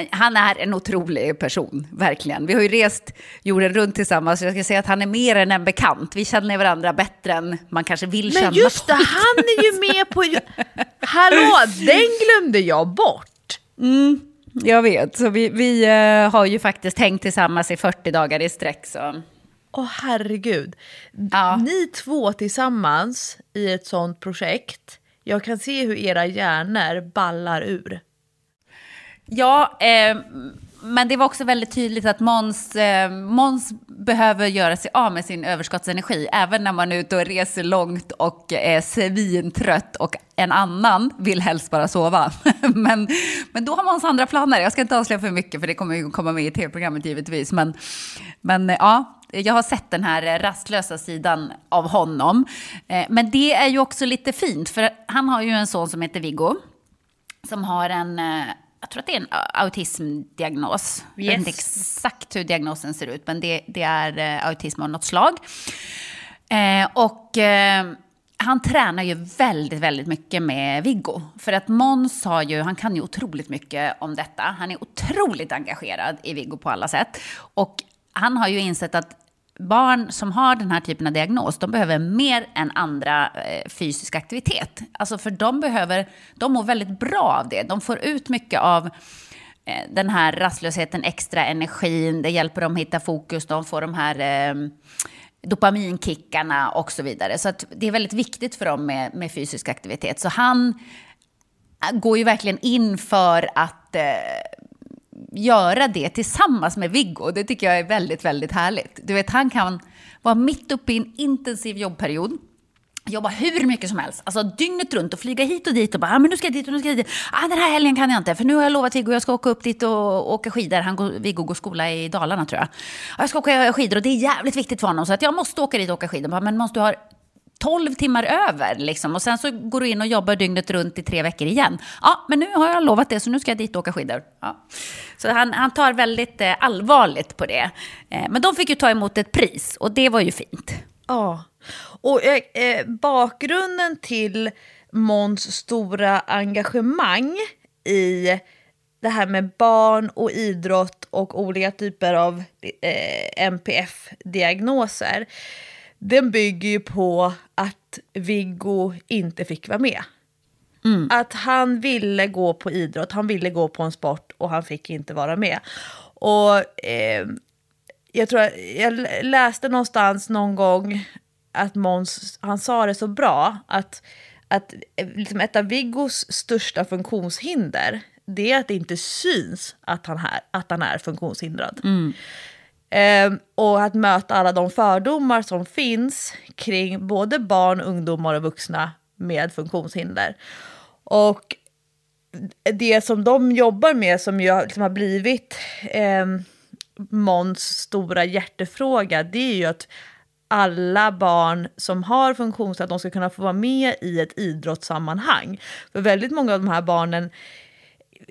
[SPEAKER 1] han är en otrolig person, verkligen. Vi har ju rest jorden runt tillsammans. Jag ska säga att han är mer än en bekant. Vi känner varandra bättre än man kanske vill
[SPEAKER 2] Men
[SPEAKER 1] känna.
[SPEAKER 2] Men just det, han är ju med på... Hallå, den glömde jag bort.
[SPEAKER 1] Mm, jag vet. Så vi, vi uh, har ju faktiskt hängt tillsammans i 40 dagar i sträck. Så.
[SPEAKER 2] Åh oh, herregud. Ja. Ni två tillsammans i ett sånt projekt. Jag kan se hur era hjärnor ballar ur.
[SPEAKER 1] Ja, eh, men det var också väldigt tydligt att Måns, eh, Måns behöver göra sig av med sin överskottsenergi. Även när man är ute och reser långt och är svintrött och en annan vill helst bara sova. men, men då har Måns andra planer. Jag ska inte avslöja för mycket för det kommer ju komma med i tv-programmet givetvis. Men, men ja, jag har sett den här rastlösa sidan av honom. Eh, men det är ju också lite fint, för han har ju en son som heter Viggo. Som har en, eh, jag tror att det är en autismdiagnos. Yes. Jag vet inte exakt hur diagnosen ser ut, men det, det är eh, autism av något slag. Och han tränar ju väldigt, väldigt mycket med Viggo. För att Måns har ju, han kan ju otroligt mycket om detta. Han är otroligt engagerad i Viggo på alla sätt. Och han har ju insett att barn som har den här typen av diagnos, de behöver mer än andra eh, fysisk aktivitet. Alltså för de behöver, de mår väldigt bra av det. De får ut mycket av eh, den här rastlösheten, extra energin, det hjälper dem att hitta fokus, de får de här eh, dopaminkickarna och så vidare. Så det är väldigt viktigt för dem med, med fysisk aktivitet. Så han eh, går ju verkligen in för att eh, göra det tillsammans med Viggo. Det tycker jag är väldigt, väldigt härligt. Du vet, han kan vara mitt uppe i en intensiv jobbperiod jobba hur mycket som helst, alltså dygnet runt och flyga hit och dit och bara, ah, men nu ska jag dit och nu ska jag dit. Ah, den här helgen kan jag inte, för nu har jag lovat Viggo, jag ska åka upp dit och åka skidor. Han går, Viggo går skola i Dalarna tror jag. Ah, jag ska åka skidor och det är jävligt viktigt för honom, så att jag måste åka dit och åka skidor. Men måste du ha 12 timmar över liksom. Och sen så går du in och jobbar dygnet runt i tre veckor igen. Ja, men nu har jag lovat det så nu ska jag dit och åka skidor. Ja. Så han, han tar väldigt eh, allvarligt på det. Eh, men de fick ju ta emot ett pris och det var ju fint.
[SPEAKER 2] Ja, och eh, eh bakgrunden till Måns stora engagemang i det här med barn och idrott och olika typer av eh, NPF-diagnoser den bygger ju på att Viggo inte fick vara med. Mm. Att han ville gå på idrott, han ville gå på en sport och han fick inte vara med. Och eh, jag tror jag läste någonstans någon gång att Måns, han sa det så bra, att, att liksom ett av Viggos största funktionshinder, det är att det inte syns att han, här, att han är funktionshindrad. Mm. Eh, och att möta alla de fördomar som finns kring både barn, ungdomar och vuxna med funktionshinder. Och det som de jobbar med, som ju liksom har blivit eh, Måns stora hjärtefråga, det är ju att alla barn som har funktionsnedsättning, de ska kunna få vara med i ett idrottssammanhang. För väldigt många av de här barnen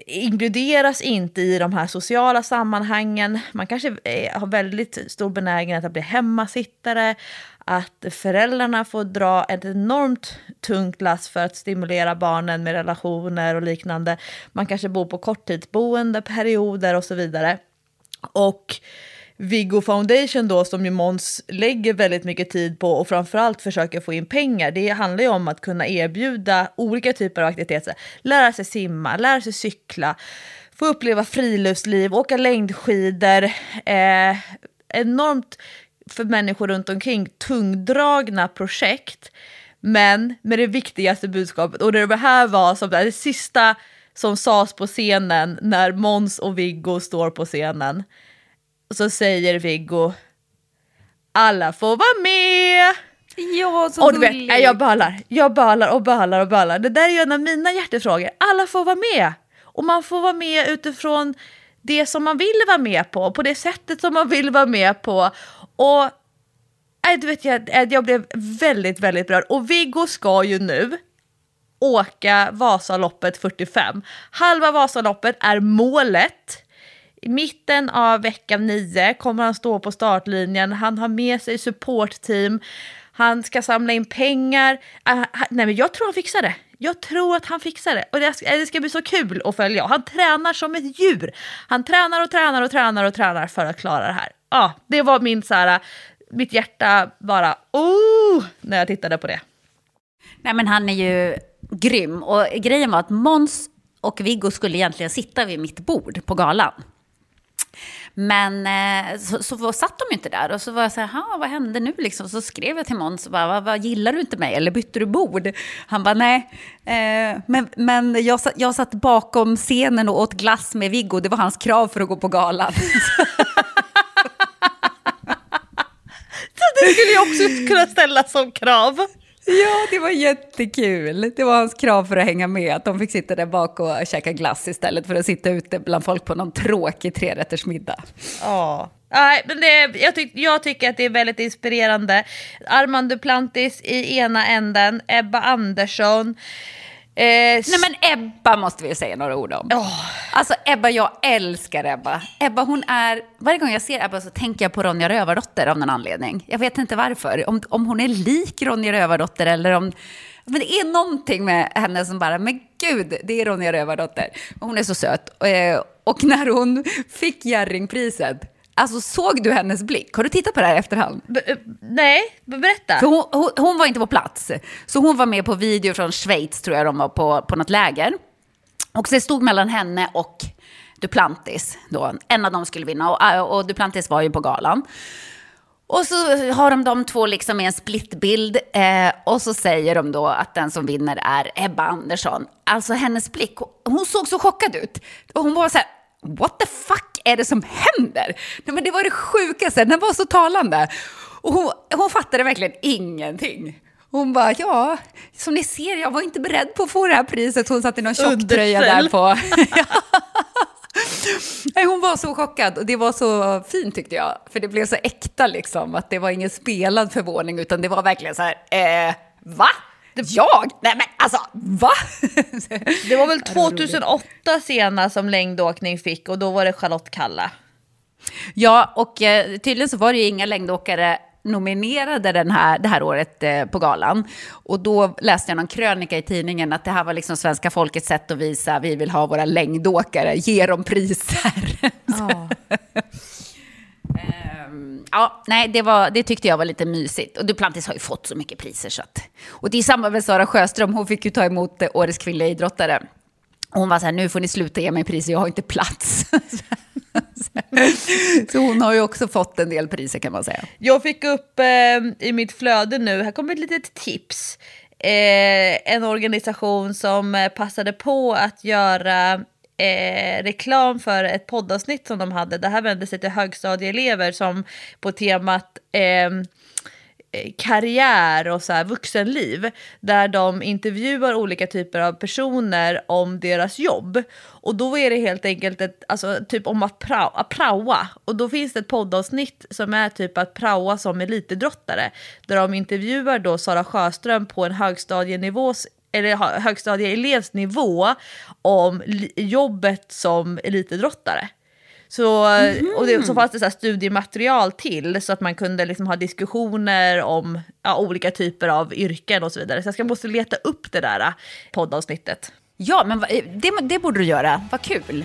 [SPEAKER 2] inkluderas inte i de här sociala sammanhangen. Man kanske eh, har väldigt stor benägenhet att bli hemmasittare, att föräldrarna får dra ett enormt tungt lass för att stimulera barnen med relationer och liknande. Man kanske bor på korttidsboende perioder och så vidare. Och Viggo Foundation då som ju Måns lägger väldigt mycket tid på och framförallt försöker få in pengar. Det handlar ju om att kunna erbjuda olika typer av aktiviteter. Lära sig simma, lära sig cykla, få uppleva friluftsliv, åka längdskidor. Eh, enormt för människor runt omkring tungdragna projekt. Men med det viktigaste budskapet och det här var som det sista som sades på scenen när Måns och Viggo står på scenen så säger Viggo alla får vara med.
[SPEAKER 1] Ja, så och
[SPEAKER 2] vet, jag bölar, jag bölar och bölar och bölar. Det där är ju en av mina hjärtefrågor. Alla får vara med. Och man får vara med utifrån det som man vill vara med på, på det sättet som man vill vara med på. Och äh, du vet, jag, jag blev väldigt, väldigt berörd. Och Viggo ska ju nu åka Vasaloppet 45. Halva Vasaloppet är målet. I mitten av vecka 9 kommer han stå på startlinjen. Han har med sig supportteam. Han ska samla in pengar. Uh, nej men jag tror han fixar det. Jag tror att han fixar det. Och det ska, det ska bli så kul att följa. Han tränar som ett djur. Han tränar och tränar och tränar och tränar för att klara det här. Ja, det var min så här, mitt hjärta bara oh, när jag tittade på det.
[SPEAKER 1] Nej men han är ju grym. Och grejen var att Mons och Viggo skulle egentligen sitta vid mitt bord på galan. Men eh, så, så satt de inte där och så var jag så här, vad hände nu liksom? Så skrev jag till Måns, vad, vad, gillar du inte mig eller bytte du bord? Han bara, nej, eh, men, men jag, jag satt bakom scenen och åt glass med Viggo, det var hans krav för att gå på galan.
[SPEAKER 2] så det skulle jag också kunna ställa som krav.
[SPEAKER 1] Ja, det var jättekul. Det var hans krav för att hänga med, att de fick sitta där bak och käka glass istället för att sitta ute bland folk på någon tråkig trerättersmiddag.
[SPEAKER 2] Ja. Nej, men det, jag, tyck, jag tycker att det är väldigt inspirerande. Armand Duplantis i ena änden, Ebba Andersson,
[SPEAKER 1] Eh, Nej men Ebba måste vi säga några ord om. Oh. Alltså Ebba, jag älskar Ebba. Ebba hon är, varje gång jag ser Ebba så tänker jag på Ronja Rövardotter av någon anledning. Jag vet inte varför. Om, om hon är lik Ronja Rövardotter eller om... Men det är någonting med henne som bara, men gud, det är Ronja Rövardotter. Hon är så söt. Eh, och när hon fick Jerringpriset, Alltså såg du hennes blick? Har du tittat på det här i efterhand?
[SPEAKER 2] B eh, nej, berätta.
[SPEAKER 1] För hon, hon, hon, var inte på plats. Så hon var med på video från Schweiz, tror jag de var på, på något läger. Och så stod mellan henne och Duplantis. Då. En av dem skulle vinna och, äh, och Duplantis var ju på galan. Och så har de de två liksom i en splitbild eh, och så säger de då att den som vinner är Ebba Andersson. Alltså hennes blick, hon såg så chockad ut. Och hon var så här, what the fuck är det som händer? Nej, men det var det sjukaste, den var så talande. Och hon, hon fattade verkligen ingenting. Hon bara, ja, som ni ser, jag var inte beredd på att få det här priset. Hon satte någon tjocktröja där på. Nej, hon var så chockad och det var så fint tyckte jag. För det blev så äkta liksom, att det var ingen spelad förvåning utan det var verkligen så här, eh, va? Jag? Nej men alltså, va?
[SPEAKER 2] Det var väl 2008 senast som längdåkning fick och då var det Charlotte Kalla.
[SPEAKER 1] Ja, och eh, tydligen så var det ju inga längdåkare nominerade den här, det här året eh, på galan. Och då läste jag någon krönika i tidningen att det här var liksom svenska folkets sätt att visa vi vill ha våra längdåkare, ge dem priser. Oh. um, ja, nej, det, var, det tyckte jag var lite mysigt. Och Duplantis har ju fått så mycket priser. Så att, och det är samma med Sara Sjöström, hon fick ju ta emot eh, Årets kvinnliga idrottare. Och hon var så här, nu får ni sluta ge mig priser, jag har inte plats. Så hon har ju också fått en del priser kan man säga.
[SPEAKER 2] Jag fick upp eh, i mitt flöde nu, här kommer ett litet tips. Eh, en organisation som eh, passade på att göra eh, reklam för ett poddavsnitt som de hade. Det här vände sig till högstadieelever som på temat eh, eh, karriär och så här vuxenliv där de intervjuar olika typer av personer om deras jobb. Och då är det helt enkelt ett, alltså, typ om att, pra, att praoa. Och då finns det ett poddavsnitt som är typ att praoa som elitidrottare. Där de intervjuar då Sara Sjöström på en högstadienivås eller högstadieelevsnivå om jobbet som elitidrottare. Så, mm. och det, så fanns det så studiematerial till så att man kunde liksom ha diskussioner om ja, olika typer av yrken och så vidare. Så jag ska måste leta upp det där poddavsnittet.
[SPEAKER 1] Ja, men det, det borde du göra. Vad kul.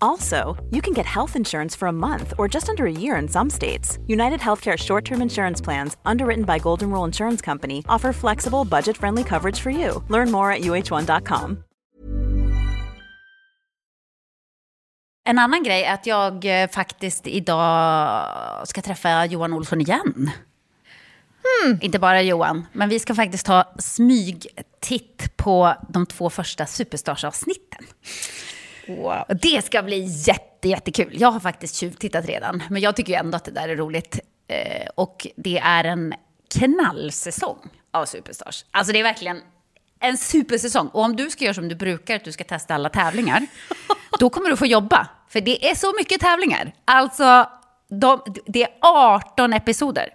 [SPEAKER 4] Also, you can get health insurance for a month or just under a year in some states. United Healthcare short term insurance plans, underwritten by Golden Rule Insurance Company, offer flexible, budget friendly coverage for you. Learn more at uh1.com.
[SPEAKER 1] En annan grej är att jag eh, faktiskt idag ska träffa Johan Olsson igen. Hmm. Inte bara Johan, men vi ska faktiskt ta smygtitt på de två första Superstars-avsnitten. Wow. Det ska bli jätte, jättekul. Jag har faktiskt tjuvtittat redan, men jag tycker ändå att det där är roligt. Eh, och det är en knallsäsong av Superstars. Alltså det är verkligen en supersäsong. Och om du ska göra som du brukar, att du ska testa alla tävlingar, då kommer du få jobba. För det är så mycket tävlingar. Alltså, de, det är 18 episoder.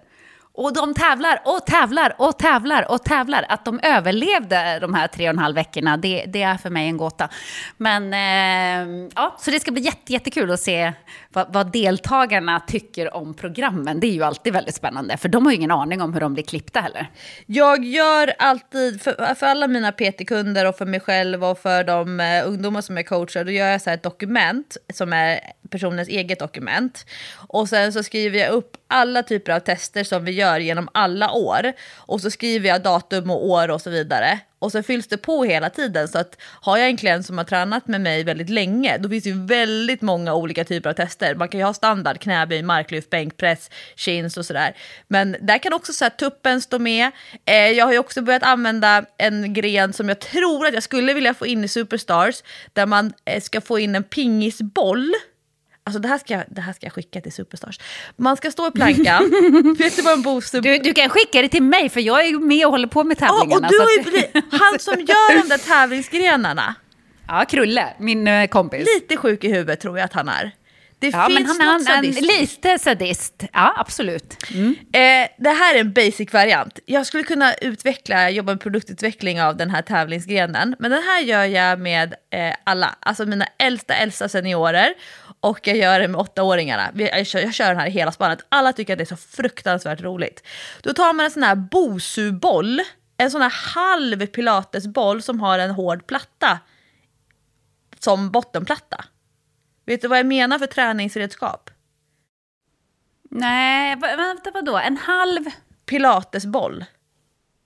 [SPEAKER 1] Och de tävlar och tävlar och tävlar och tävlar. Att de överlevde de här tre och en halv veckorna, det, det är för mig en gåta. Men eh, ja, så det ska bli jätte, jättekul att se vad, vad, deltagarna tycker om programmen. Det är ju alltid väldigt spännande, för de har ju ingen aning om hur de blir klippta heller.
[SPEAKER 2] Jag gör alltid, för, för alla mina PT-kunder och för mig själv och för de eh, ungdomar som är coachar, då gör jag så ett dokument som är personens eget dokument. Och sen så skriver jag upp alla typer av tester som vi gör genom alla år. Och så skriver jag datum och år och så vidare. Och så fylls det på hela tiden. Så att har jag en klient som har tränat med mig väldigt länge, då finns det ju väldigt många olika typer av tester. Man kan ju ha standard, knäböj, marklyft, bänkpress, chins och sådär. Men där kan också så här, tuppen stå med. Eh, jag har ju också börjat använda en gren som jag tror att jag skulle vilja få in i Superstars, där man eh, ska få in en pingisboll Alltså det här, ska jag, det här ska jag skicka till Superstars. Man ska stå i plankan. Vet du vad en booster...
[SPEAKER 1] Du, du kan skicka det till mig för jag är med och håller på med tävlingarna.
[SPEAKER 2] Oh, och du är han som gör de där tävlingsgrenarna.
[SPEAKER 1] Ja, Krulle, min uh, kompis.
[SPEAKER 2] Lite sjuk i huvudet tror jag att han är.
[SPEAKER 1] Det ja, finns men han, något han, sadistiskt. Lite sadist. Ja, absolut. Mm.
[SPEAKER 2] Eh, det här är en basic variant. Jag skulle kunna utveckla, jobba med produktutveckling av den här tävlingsgrenen. Men den här gör jag med eh, alla, alltså mina äldsta, äldsta seniorer och jag gör det med åttaåringarna. Jag kör, jag kör den här i hela spannet. Alla tycker att det är så fruktansvärt roligt. Då tar man en sån här bosuboll, en sån här halv pilatesboll som har en hård platta som bottenplatta. Vet du vad jag menar för träningsredskap?
[SPEAKER 1] Nej, vänta vadå? En halv?
[SPEAKER 2] Pilatesboll.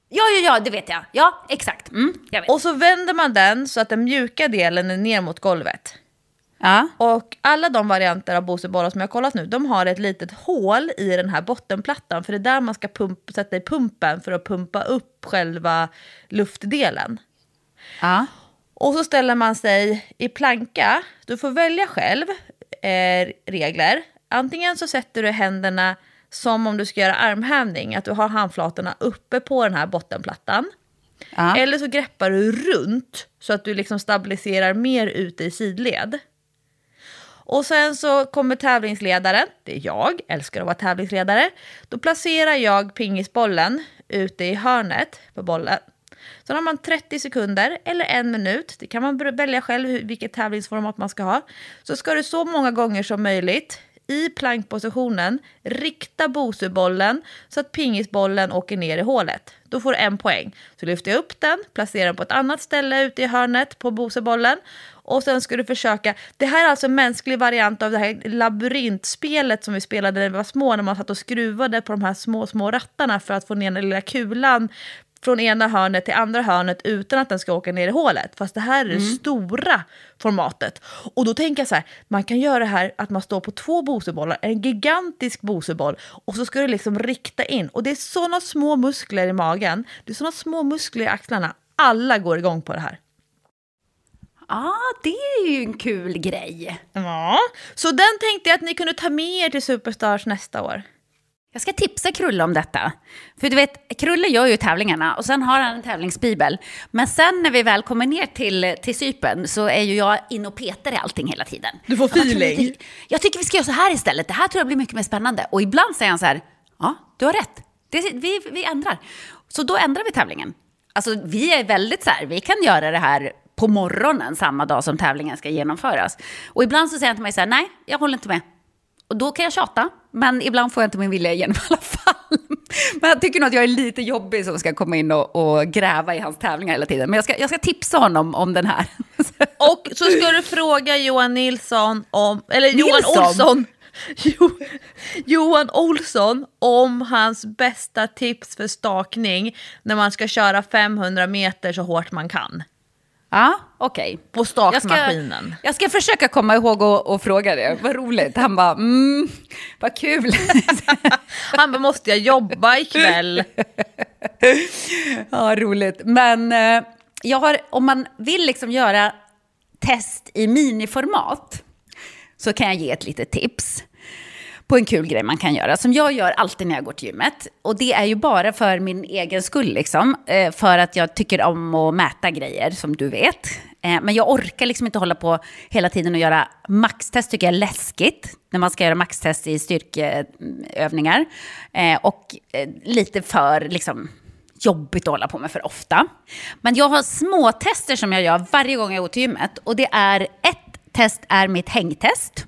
[SPEAKER 1] Ja, ja, ja, det vet jag. Ja, exakt. Mm, jag
[SPEAKER 2] och så vänder man den så att den mjuka delen är ner mot golvet.
[SPEAKER 1] Ja.
[SPEAKER 2] Och alla de varianter av bosebollar som jag har kollat nu, de har ett litet hål i den här bottenplattan. För det är där man ska pump, sätta i pumpen för att pumpa upp själva luftdelen.
[SPEAKER 1] Ja.
[SPEAKER 2] Och så ställer man sig i planka. Du får välja själv eh, regler. Antingen så sätter du händerna som om du ska göra armhävning, att du har handflatorna uppe på den här bottenplattan. Ja. Eller så greppar du runt så att du liksom stabiliserar mer ute i sidled. Och sen så kommer tävlingsledaren, det är jag, älskar att vara tävlingsledare. Då placerar jag pingisbollen ute i hörnet på bollen. Sen har man 30 sekunder eller en minut, det kan man välja själv vilket tävlingsformat man ska ha. Så ska du så många gånger som möjligt i plankpositionen rikta bosubollen så att pingisbollen åker ner i hålet. Då får du en poäng. Så lyfter jag upp den, placerar den på ett annat ställe ute i hörnet på bosebollen och sen ska du försöka, det här är alltså en mänsklig variant av det här labyrintspelet som vi spelade när vi var små, när man satt och skruvade på de här små, små rattarna för att få ner den lilla kulan från ena hörnet till andra hörnet utan att den ska åka ner i hålet. Fast det här är det mm. stora formatet. Och då tänker jag så här, man kan göra det här att man står på två bosebollar, en gigantisk boseboll och så ska du liksom rikta in. Och det är såna små muskler i magen, det är såna små muskler i axlarna. Alla går igång på det här.
[SPEAKER 1] Ja, ah, det är ju en kul grej.
[SPEAKER 2] Ja, så den tänkte jag att ni kunde ta med er till Superstars nästa år.
[SPEAKER 1] Jag ska tipsa Krulle om detta. För du vet, Krulle gör ju tävlingarna och sen har han en tävlingsbibel. Men sen när vi väl kommer ner till, till Sypen så är ju jag inne och petar i allting hela tiden.
[SPEAKER 2] Du får feeling.
[SPEAKER 1] Jag, jag tycker vi ska göra så här istället. Det här tror jag blir mycket mer spännande. Och ibland säger han så här, ja, du har rätt. Det, vi, vi ändrar. Så då ändrar vi tävlingen. Alltså vi är väldigt så här, vi kan göra det här på morgonen samma dag som tävlingen ska genomföras. Och ibland så säger han till mig så här, nej, jag håller inte med. Och då kan jag tjata, men ibland får jag inte min vilja igenom i alla fall. Men jag tycker nog att jag är lite jobbig som ska komma in och, och, gräva i hans tävlingar hela tiden. Men jag ska, jag ska tipsa honom om den här.
[SPEAKER 2] Och så ska du fråga Johan Nilsson om, eller Nilsson. Johan Olsson. Jo, Johan Olsson om hans bästa tips för stakning när man ska köra 500 meter så hårt man kan.
[SPEAKER 1] Ja, okej. Okay.
[SPEAKER 2] På stakmaskinen.
[SPEAKER 1] Jag, jag ska, försöka komma ihåg och, fråga det. Vad roligt. Han bara, mm, vad kul.
[SPEAKER 2] Han bara, måste jag jobba ikväll?
[SPEAKER 1] ja, roligt. Men eh, jag har, om man vill liksom göra test i miniformat så kan jag ge ett litet tips på en kul grej man kan göra, som jag gör alltid när jag går till gymmet. Och det är ju bara för min egen skull, liksom. Eh, för att jag tycker om att mäta grejer, som du vet. Eh, men jag orkar liksom inte hålla på hela tiden och göra maxtest, tycker jag är läskigt. När man ska göra maxtest i styrkeövningar. Eh, och eh, lite för, liksom, jobbigt att hålla på med för ofta. Men jag har små tester som jag gör varje gång jag går till gymmet. Och det är ett test är mitt hängtest.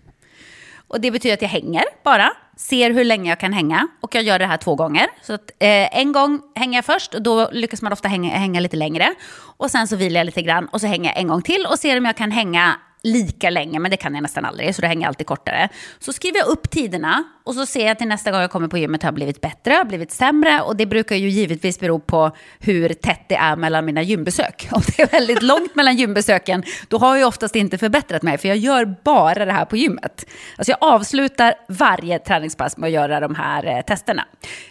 [SPEAKER 1] Och det betyder att jag hänger bara, ser hur länge jag kan hänga. Och jag gör det här två gånger. Så att, eh, en gång hänger jag först och då lyckas man ofta hänga, hänga lite längre. Och sen så vilar jag lite grann och så hänger jag en gång till och ser om jag kan hänga lika länge, men det kan jag nästan aldrig, så det hänger alltid kortare. Så skriver jag upp tiderna och så ser jag till nästa gång jag kommer på gymmet har jag blivit bättre, har blivit sämre och det brukar ju givetvis bero på hur tätt det är mellan mina gymbesök. Om det är väldigt långt mellan gymbesöken, då har jag oftast inte förbättrat mig, för jag gör bara det här på gymmet. Alltså jag avslutar varje träningspass med att göra de här eh, testerna.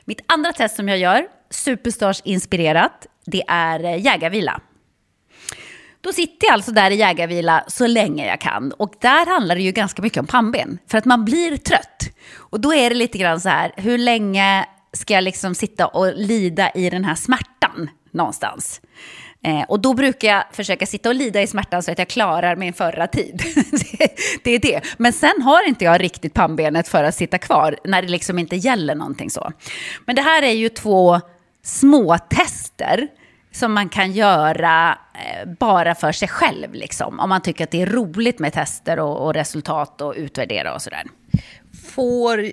[SPEAKER 1] Mitt andra test som jag gör, Superstars-inspirerat, det är eh, jägarvila. Då sitter jag alltså där i jägarvila så länge jag kan. Och där handlar det ju ganska mycket om pannben. För att man blir trött. Och då är det lite grann så här, hur länge ska jag liksom sitta och lida i den här smärtan någonstans? Eh, och då brukar jag försöka sitta och lida i smärtan så att jag klarar min förra tid. det är det. Men sen har inte jag riktigt pannbenet för att sitta kvar när det liksom inte gäller någonting så. Men det här är ju två små tester som man kan göra eh, bara för sig själv, liksom, om man tycker att det är roligt med tester och, och resultat och utvärdera och sådär.
[SPEAKER 2] Får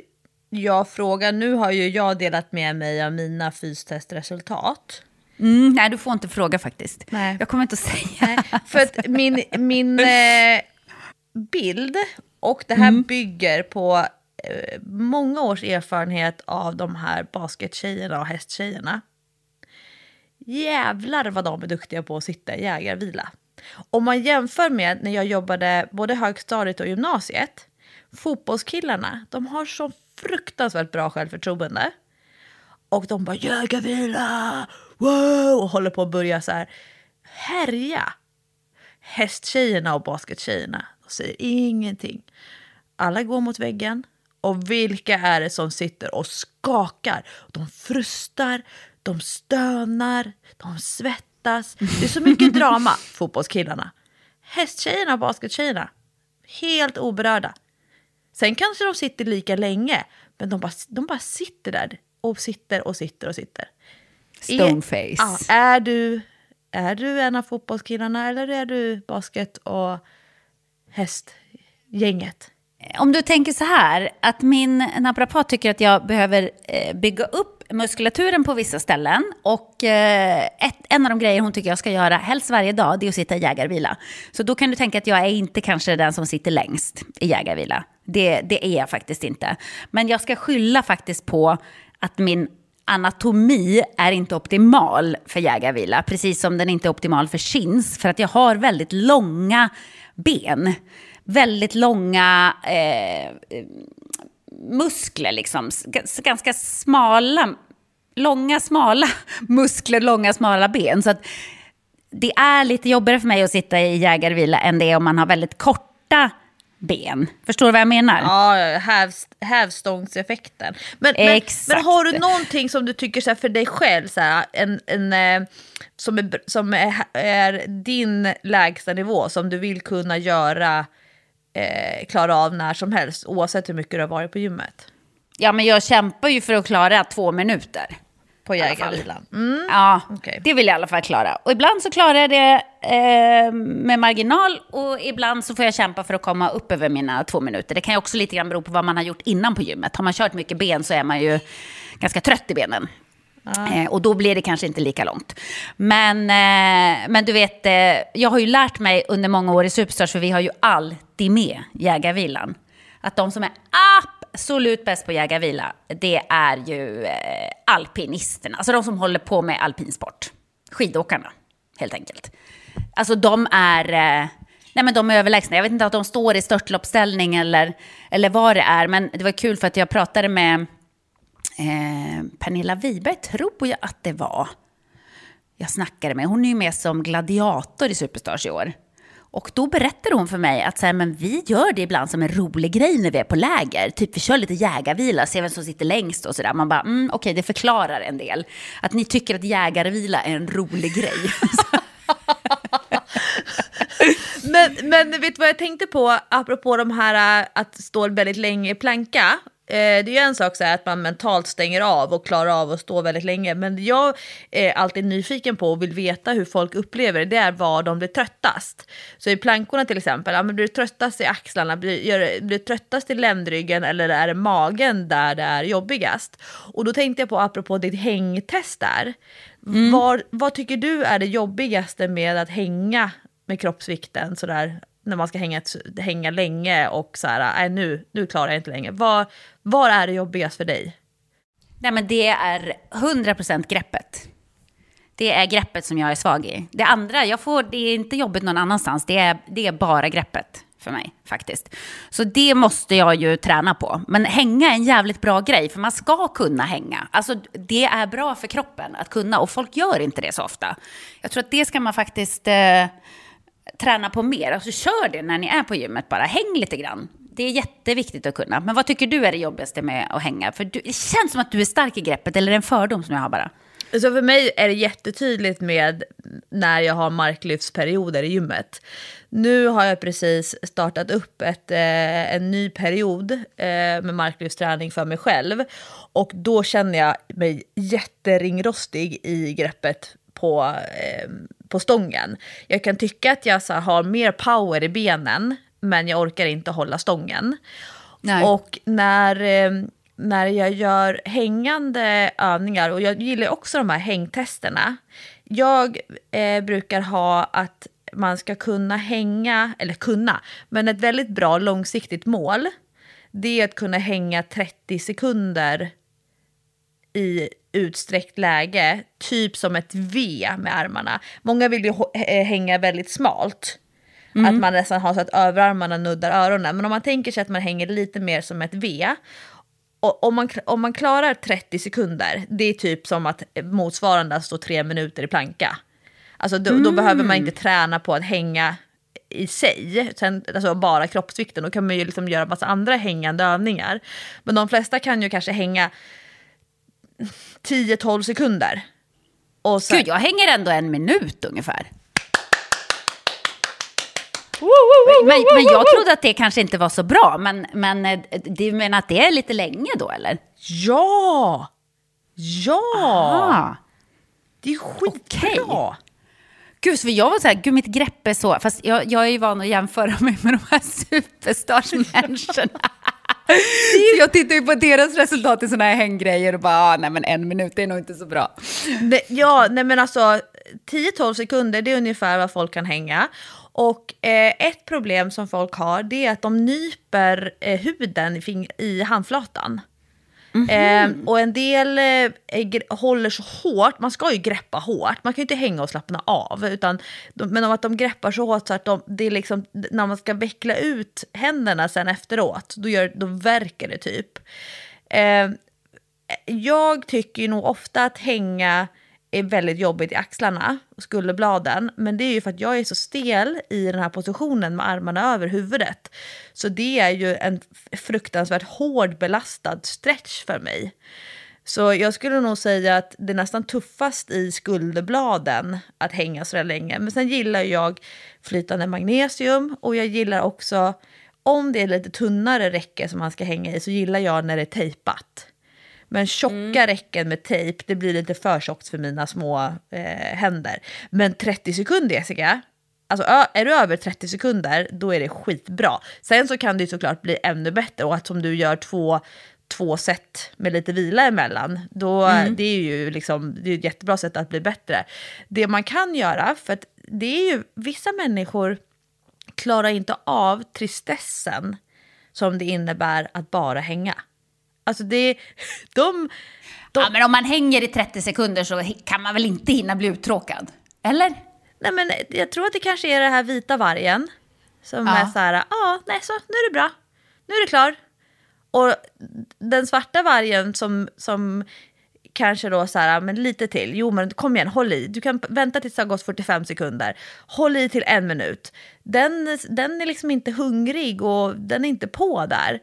[SPEAKER 2] jag fråga, nu har ju jag delat med mig av mina fystestresultat.
[SPEAKER 1] Mm, nej, du får inte fråga faktiskt.
[SPEAKER 2] Nej.
[SPEAKER 1] Jag kommer inte att säga.
[SPEAKER 2] Nej, för att min, min eh, bild, och det här mm. bygger på eh, många års erfarenhet av de här baskettjejerna och hästtjejerna. Jävlar vad de är duktiga på att sitta i jägarvila. Om man jämför med när jag jobbade både högstadiet och gymnasiet. Fotbollskillarna, de har så fruktansvärt bra självförtroende. Och de bara jägarvila, wow! Och håller på att börja så här härja. Hästtjejerna och baskettjejerna, de säger ingenting. Alla går mot väggen. Och vilka är det som sitter och skakar? De frustar, de stönar, de svettas. Det är så mycket drama, fotbollskillarna. Hästtjejerna och baskettjejerna, helt oberörda. Sen kanske de sitter lika länge, men de bara, de bara sitter där och sitter och sitter och sitter.
[SPEAKER 1] Stoneface.
[SPEAKER 2] Är, ja, är, du, är du en av fotbollskillarna eller är du basket och hästgänget?
[SPEAKER 1] Om du tänker så här, att min naprapat tycker att jag behöver eh, bygga upp muskulaturen på vissa ställen. Och eh, ett, en av de grejer hon tycker jag ska göra, helst varje dag, det är att sitta i jägarvila. Så då kan du tänka att jag är inte kanske den som sitter längst i jägarvila. Det, det är jag faktiskt inte. Men jag ska skylla faktiskt på att min anatomi är inte optimal för jägarvila. Precis som den inte är optimal för chins. För att jag har väldigt långa ben väldigt långa eh, muskler, liksom. ganska smala, långa smala muskler, långa smala ben. Så att det är lite jobbigare för mig att sitta i jägarvila än det är om man har väldigt korta ben. Förstår du vad jag menar?
[SPEAKER 2] Ja, hävstångseffekten. Men, men, men, har du någonting som du tycker så här, för dig själv, så här, en, en, eh, som, är, som är, är din lägsta nivå, som du vill kunna göra eh, klara av när som helst oavsett hur mycket du har varit på gymmet.
[SPEAKER 1] Ja, men jag kämpar ju för att klara två minuter.
[SPEAKER 2] På jägarvilan?
[SPEAKER 1] Mm. Ja, okay. det vill jag i alla fall klara. Och ibland så klarar jag det eh, med marginal och ibland så får jag kämpa för att komma upp över mina två minuter. Det kan ju också lite grann bero på vad man har gjort innan på gymmet. Har man kört mycket ben så är man ju ganska trött i benen. Eh, och då blir det kanske inte lika långt. Men, eh, men du vet, eh, jag har ju lärt mig under många år i Superstars, för vi har ju alltid med jägarvilan. Att de som är absolut bäst på jägarvila, det är ju eh, alpinisterna. Alltså de som håller på med alpinsport. Skidåkarna, helt enkelt. Alltså de är... Nej men de är överlägsna. Jag vet inte att de står i störtloppsställning eller, eller vad det är. Men det var kul för att jag pratade med eh, Pernilla Wiberg, tror jag att det var. Jag snackade med. Hon är ju med som gladiator i Superstars i år. Och då berättade hon för mig att så här, men vi gör det ibland som en rolig grej när vi är på läger. Typ vi kör lite jägarvila, ser vem som sitter längst och sådär. Man bara, mm, okej okay, det förklarar en del. Att ni tycker att jägarvila är en rolig grej.
[SPEAKER 2] men, men vet du vad jag tänkte på apropå de här äh, att stå väldigt länge i planka? Eh, det är ju en sak så att man mentalt stänger av och klarar av att stå väldigt länge. Men jag är alltid nyfiken på och vill veta hur folk upplever det. Det är var de blir tröttast. Så i plankorna till exempel, ja, men blir du tröttast i axlarna, blir, blir du tröttast i ländryggen eller är det magen där det är jobbigast? Och då tänkte jag på, apropå ditt hängtest där. Mm. Var, vad tycker du är det jobbigaste med att hänga med kroppsvikten sådär när man ska hänga, hänga länge och så här, nej nu, nu klarar jag inte längre. Vad, vad är det jobbigast för dig?
[SPEAKER 1] Nej men det är 100% greppet. Det är greppet som jag är svag i. Det andra, jag får, det är inte jobbigt någon annanstans. Det är, det är bara greppet för mig faktiskt. Så det måste jag ju träna på. Men hänga är en jävligt bra grej, för man ska kunna hänga. Alltså det är bra för kroppen att kunna, och folk gör inte det så ofta. Jag tror att det ska man faktiskt eh, träna på mer. Alltså kör det när ni är på gymmet bara. Häng lite grann. Det är jätteviktigt att kunna. Men vad tycker du är det jobbigaste med att hänga? För du, det känns som att du är stark i greppet, eller är det en fördom som jag har bara?
[SPEAKER 2] Så för mig är det jättetydligt med när jag har marklyftsperioder i gymmet. Nu har jag precis startat upp ett, eh, en ny period eh, med marklyftsträning för mig själv. Och då känner jag mig jätteringrostig i greppet på, eh, på stången. Jag kan tycka att jag så, har mer power i benen, men jag orkar inte hålla stången. Nej. Och när, eh, när jag gör hängande övningar, och jag gillar också de här hängtesterna. Jag eh, brukar ha att man ska kunna hänga, eller kunna, men ett väldigt bra långsiktigt mål. Det är att kunna hänga 30 sekunder i utsträckt läge, typ som ett V med armarna. Många vill ju hänga väldigt smalt. Mm. Att man nästan har så att överarmarna nuddar öronen. Men om man tänker sig att man hänger lite mer som ett V. Och om man, om man klarar 30 sekunder, det är typ som att motsvarande står tre minuter i planka. Alltså då, mm. då behöver man inte träna på att hänga i sig, sen, alltså bara kroppsvikten, då kan man ju liksom göra massa andra hängande övningar. Men de flesta kan ju kanske hänga 10-12 sekunder.
[SPEAKER 1] Och sen... Gud, jag hänger ändå en minut ungefär. Men, men jag trodde att det kanske inte var så bra. Men, men eh, du menar att det är lite länge då, eller?
[SPEAKER 2] Ja! Ja! Aha. Det är skitbra. Okay.
[SPEAKER 1] Gud, för jag var så här, gud mitt grepp är så, fast jag, jag är ju van att jämföra mig med de här superstars-människorna. Så jag tittar ju på deras resultat i sådana här hänggrejer och bara, ah, nej men en minut är nog inte så bra.
[SPEAKER 2] Det, ja, nej men alltså 10-12 sekunder, det är ungefär vad folk kan hänga. Och eh, ett problem som folk har, det är att de nyper eh, huden i, i handflatan. Mm -hmm. eh, och en del eh, håller så hårt, man ska ju greppa hårt, man kan ju inte hänga och slappna av. Utan, men om att de greppar så hårt så att de, det är liksom, när man ska veckla ut händerna sen efteråt, då, gör, då verkar det typ. Eh, jag tycker nog ofta att hänga är väldigt jobbigt i axlarna och skulderbladen. Men det är ju för att jag är så stel i den här positionen med armarna över huvudet. Så det är ju en fruktansvärt hård belastad stretch för mig. Så jag skulle nog säga att det är nästan tuffast i skulderbladen att hänga så där länge. Men sen gillar jag flytande magnesium och jag gillar också, om det är lite tunnare räcke som man ska hänga i, så gillar jag när det är tejpat. Men tjocka mm. räcken med tejp, det blir lite för tjockt för mina små eh, händer. Men 30 sekunder Jessica, Alltså är du över 30 sekunder, då är det skitbra. Sen så kan det såklart bli ännu bättre och att som du gör två, två set med lite vila emellan, då, mm. det är ju liksom, det är ett jättebra sätt att bli bättre. Det man kan göra, för att det är ju, vissa människor klarar inte av tristessen som det innebär att bara hänga. Alltså det, de,
[SPEAKER 1] de... Ja, men om man hänger i 30 sekunder så kan man väl inte hinna bli uttråkad? Eller?
[SPEAKER 2] Nej, men jag tror att det kanske är den här vita vargen som ja. är så här, ja, nej, så nu är det bra, nu är det klar. Och den svarta vargen som, som kanske då så här, men lite till. Jo men kom igen, håll i. Du kan vänta tills det har gått 45 sekunder. Håll i till en minut. Den, den är liksom inte hungrig och den är inte på där.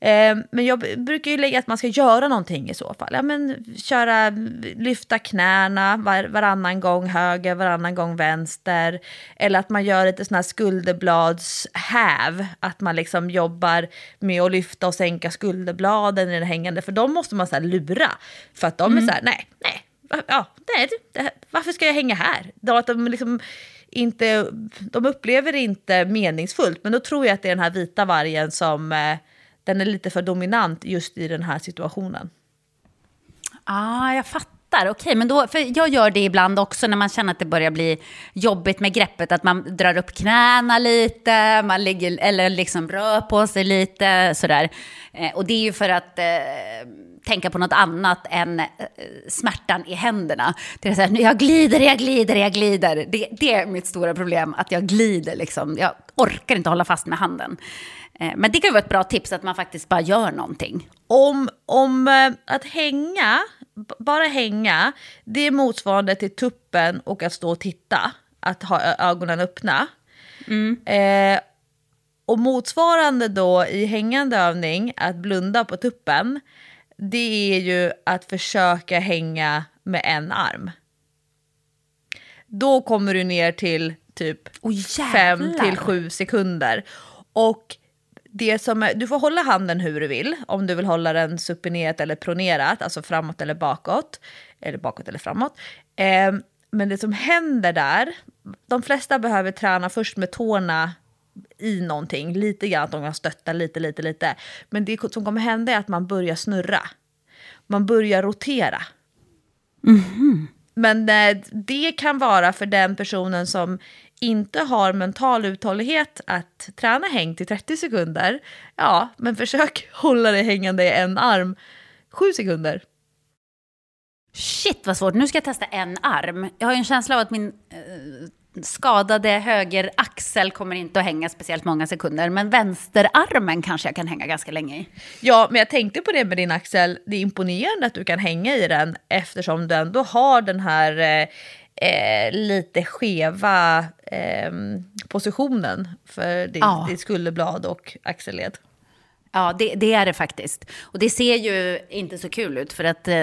[SPEAKER 2] Eh, men jag brukar ju lägga att man ska göra någonting i så fall. Ja, men köra, lyfta knäna var, varannan gång höger, varannan gång vänster. Eller att man gör lite sådana här skulderbladshäv. Att man liksom jobbar med att lyfta och sänka skulderbladen i den hängande. För de måste man så lura. För att de mm. är så här, nej, nej, ja, nej det, varför ska jag hänga här? Då att de liksom inte, de upplever det inte meningsfullt. Men då tror jag att det är den här vita vargen som eh, den är lite för dominant just i den här situationen.
[SPEAKER 1] Ah, jag fattar. Okej, men då, för jag gör det ibland också när man känner att det börjar bli jobbigt med greppet. Att man drar upp knäna lite, man ligger, eller liksom rör på sig lite sådär. Eh, och det är ju för att eh, tänka på något annat än eh, smärtan i händerna. Det är så här, jag glider, jag glider, jag glider. Det, det är mitt stora problem, att jag glider liksom. Jag orkar inte hålla fast med handen. Eh, men det kan vara ett bra tips att man faktiskt bara gör någonting.
[SPEAKER 2] Om, om eh, att hänga, bara hänga, det är motsvarande till tuppen och att stå och titta. Att ha ögonen öppna. Mm. Eh, och motsvarande då i hängande övning, att blunda på tuppen, det är ju att försöka hänga med en arm. Då kommer du ner till typ 5 oh, till 7 sekunder. Och det som du får hålla handen hur du vill, om du vill hålla den supinerat eller pronerat, alltså framåt eller bakåt, eller bakåt eller framåt. Eh, men det som händer där, de flesta behöver träna först med tårna i någonting, lite grann, att de kan stötta lite, lite, lite. Men det som kommer hända är att man börjar snurra. Man börjar rotera. Mm -hmm. Men eh, det kan vara för den personen som inte har mental uthållighet att träna häng till 30 sekunder, ja, men försök hålla det hängande i en arm 7 sekunder.
[SPEAKER 1] Shit vad svårt, nu ska jag testa en arm. Jag har ju en känsla av att min eh, skadade höger axel kommer inte att hänga speciellt många sekunder, men vänsterarmen kanske jag kan hänga ganska länge i.
[SPEAKER 2] Ja, men jag tänkte på det med din axel, det är imponerande att du kan hänga i den eftersom du ändå har den här eh, eh, lite skeva eh, positionen för din, ja. ditt skulderblad och axelled.
[SPEAKER 1] Ja, det, det, är det faktiskt. Och det ser ju inte så kul ut för att eh,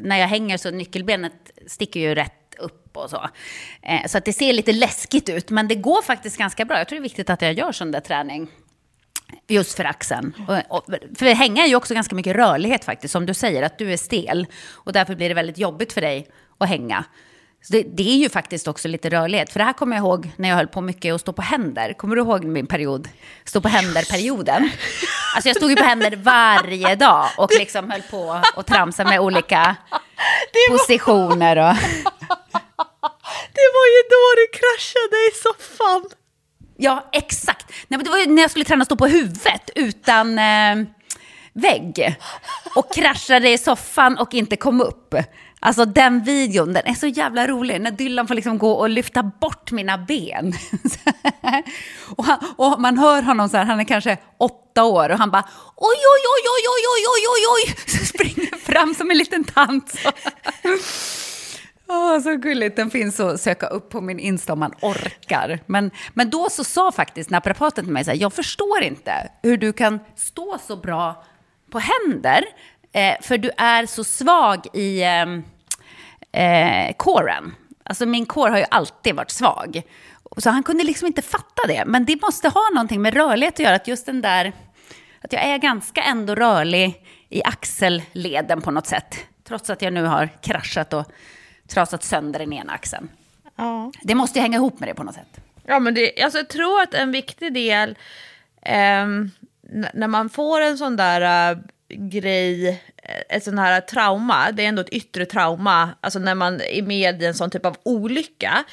[SPEAKER 1] när jag hänger så nyckelbenet sticker ju rätt upp och så. Eh, så att det ser lite läskigt ut, men det går faktiskt ganska bra. Jag tror det är viktigt att jag gör sån där träning. Just för axeln. Och, och, för hänga är ju också ganska mycket rörlighet faktiskt, som du säger, att du är stel. Och därför blir det väldigt jobbigt för dig att hänga. Det, det, är ju faktiskt också lite rörlighet. För det här kommer jag ihåg när jag höll på mycket att stå på händer. Kommer du ihåg min period? Stå på händer-perioden. Alltså jag stod ju på händer varje dag och liksom höll på och tramsa med olika positioner. Och...
[SPEAKER 2] Det var ju då du kraschade i soffan.
[SPEAKER 1] Ja, exakt. Nej, men det var ju när jag skulle träna stå på huvudet utan eh, vägg. Och kraschade i soffan och inte kom upp. Alltså den videon, den är så jävla rolig. När Dylan får liksom gå och lyfta bort mina ben. och, han, och, man hör honom så här, han är kanske åtta år och han bara oj, oj, oj, oj, oj, oj, oj, oj, oj, så springer fram som en liten tant. Oh, så gulligt, den finns att söka upp på min Insta om man orkar. Men, men då så sa faktiskt naprapaten till mig så här, jag förstår inte hur du kan stå så bra på händer Eh, för du är så svag i ehm, eh, kåren. Alltså min kår har ju alltid varit svag. Så han kunde liksom inte fatta det. Men det måste ha någonting med rörlighet att göra. Att just den där, att jag är ganska ändå rörlig i axelleden på något sätt. Trots att jag nu har kraschat och trasat sönder den ena axeln. Ja. Det måste ju hänga ihop med det på något sätt.
[SPEAKER 2] Ja, men det, alltså, jag tror att en viktig del, eh, när man får en sån där uh, grej, eh, ett sån här trauma, det är ändå ett yttre trauma, alltså när man är med i en sån typ av olycka.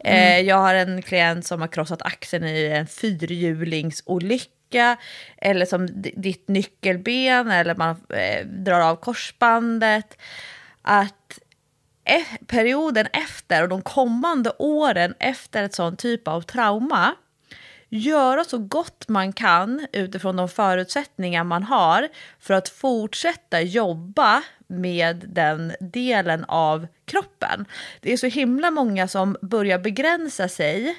[SPEAKER 2] Mm. Eh, jag har en klient som har krossat axeln i en fyrhjulingsolycka, eller som ditt nyckelben, eller man eh, drar av korsbandet. Att perioden efter och de kommande åren efter ett sån typ av trauma göra så gott man kan utifrån de förutsättningar man har för att fortsätta jobba med den delen av kroppen. Det är så himla många som börjar begränsa sig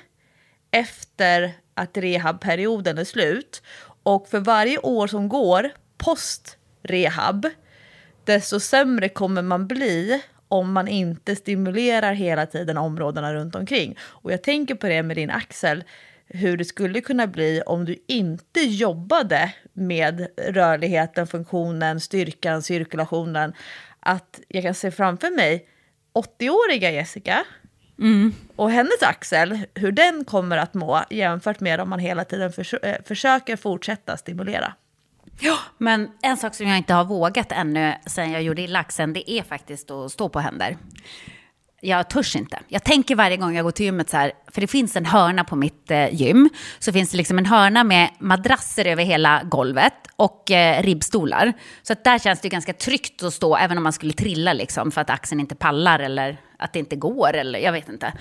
[SPEAKER 2] efter att rehabperioden är slut. Och för varje år som går post rehab, desto sämre kommer man bli om man inte stimulerar hela tiden områdena runt omkring. Och jag tänker på det med din axel, hur det skulle kunna bli om du inte jobbade med rörligheten, funktionen, styrkan, cirkulationen. Att jag kan se framför mig 80-åriga Jessica
[SPEAKER 1] Mm.
[SPEAKER 2] och hennes axel, hur den kommer att må jämfört med om man hela tiden förs eh, försöker fortsätta stimulera.
[SPEAKER 1] Ja, men en sak som jag inte har vågat ännu sen jag gjorde illa axeln, det är faktiskt att stå på händer. Jag törs inte. Jag tänker varje gång jag går till gymmet så här, för det finns en hörna på mitt eh, gym, så finns det liksom en hörna med madrasser över hela golvet och eh, ribbstolar. Så att där känns det ganska tryggt att stå, även om man skulle trilla liksom, för att axeln inte pallar eller att det inte går, eller jag vet inte.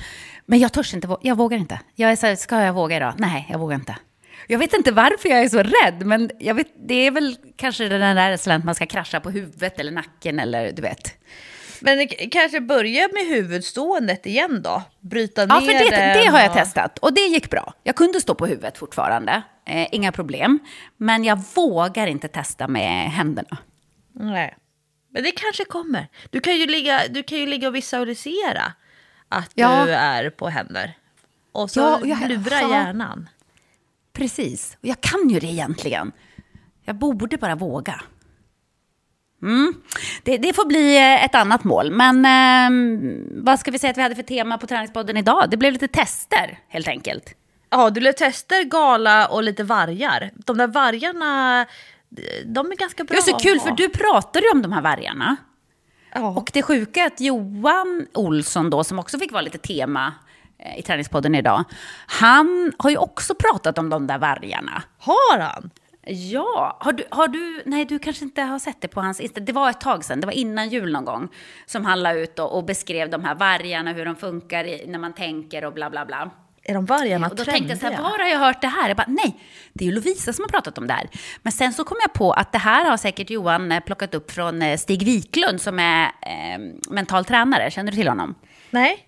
[SPEAKER 1] Men jag törs inte, jag vågar inte. Jag är så här, ska jag våga idag? Nej, jag vågar inte. Jag vet inte varför jag är så rädd, men jag vet, det är väl kanske den där rädslan att man ska krascha på huvudet eller nacken eller du vet.
[SPEAKER 2] Men kanske börja med huvudståendet igen då? Bryta
[SPEAKER 1] Ja,
[SPEAKER 2] ner
[SPEAKER 1] för det, det har jag testat och det gick bra. Jag kunde stå på huvudet fortfarande, eh, inga problem. Men jag vågar inte testa med händerna.
[SPEAKER 2] Nej. Men det kanske kommer. Du kan ju ligga, du kan ju ligga och visualisera att
[SPEAKER 1] Ja.
[SPEAKER 2] du är på händer. Och så
[SPEAKER 1] Ja, jag-
[SPEAKER 2] lura
[SPEAKER 1] ja.
[SPEAKER 2] hjärnan.
[SPEAKER 1] Precis, och jag kan ju det egentligen. Jag borde bara våga. Mm. Det, det får bli eh, ett annat mål. Men ehm, vad ska vi säga att vi hade för tema på Träningspodden idag? Det blev lite tester, helt enkelt.
[SPEAKER 2] Ja, du blev tester, gala och lite vargar. De där vargarna, de är ganska bra
[SPEAKER 1] Det är så kul, för du pratade ju om de här vargarna.
[SPEAKER 2] Ja.
[SPEAKER 1] Och det sjuka är att Johan Olsson då, som också fick vara lite tema eh, i Träningspodden idag, han har ju också pratat om de där vargarna.
[SPEAKER 2] Har han?
[SPEAKER 1] Ja, har du, har du, nej du kanske inte har sett det på hans Insta, det var ett tag sedan, det var innan jul någon gång, som han la ut och, och beskrev de här vargarna, hur de funkar i, när man tänker och bla bla bla.
[SPEAKER 2] Är de vargarna
[SPEAKER 1] Och då tänkte jag så här,
[SPEAKER 2] trendiga?
[SPEAKER 1] var har jag hört det här? Jag bara, nej, det är ju Lovisa som har pratat om det här. Men sen så kom jag på att det här har säkert Johan eh, plockat upp från eh, Stig Wiklund som är eh, mental tränare. Känner du till honom?
[SPEAKER 2] Nej?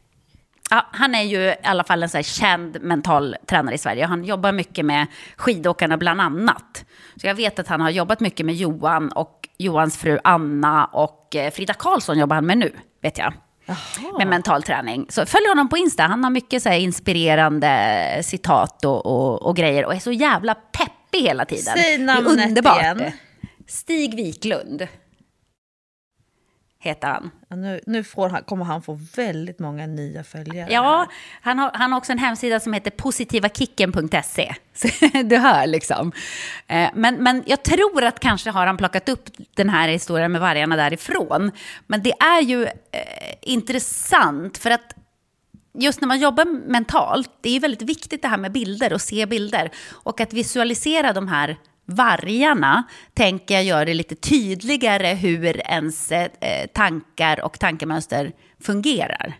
[SPEAKER 1] Ja, han är ju i alla fall en så här känd mental tränare i Sverige. Han jobbar mycket med skidåkarna bland annat. Så jag vet att han har jobbat mycket med Johan och Johans fru Anna och eh, Frida Karlsson jobbar han med nu, vet jag. Med mental träning. Så följ honom på Insta, han har mycket så här inspirerande citat och, och, och grejer och är så jävla peppig hela tiden.
[SPEAKER 2] Säg
[SPEAKER 1] Det är
[SPEAKER 2] namnet
[SPEAKER 1] underbart.
[SPEAKER 2] igen.
[SPEAKER 1] Stig Wiklund heter han.
[SPEAKER 2] Ja, nu nu får han, kommer han få väldigt många nya följare.
[SPEAKER 1] Ja, han har, han har också en hemsida som heter positivakicken.se. Så Du hör liksom. Eh, Men, men jag tror att kanske har han plockat upp den här historien med vargarna därifrån. Men det är ju eh, intressant för att just när man jobbar mentalt, det är ju väldigt viktigt det här med bilder och se bilder. Och att visualisera de här vargarna, tänker jag gör det lite tydligare hur ens eh, tankar och tankemönster fungerar.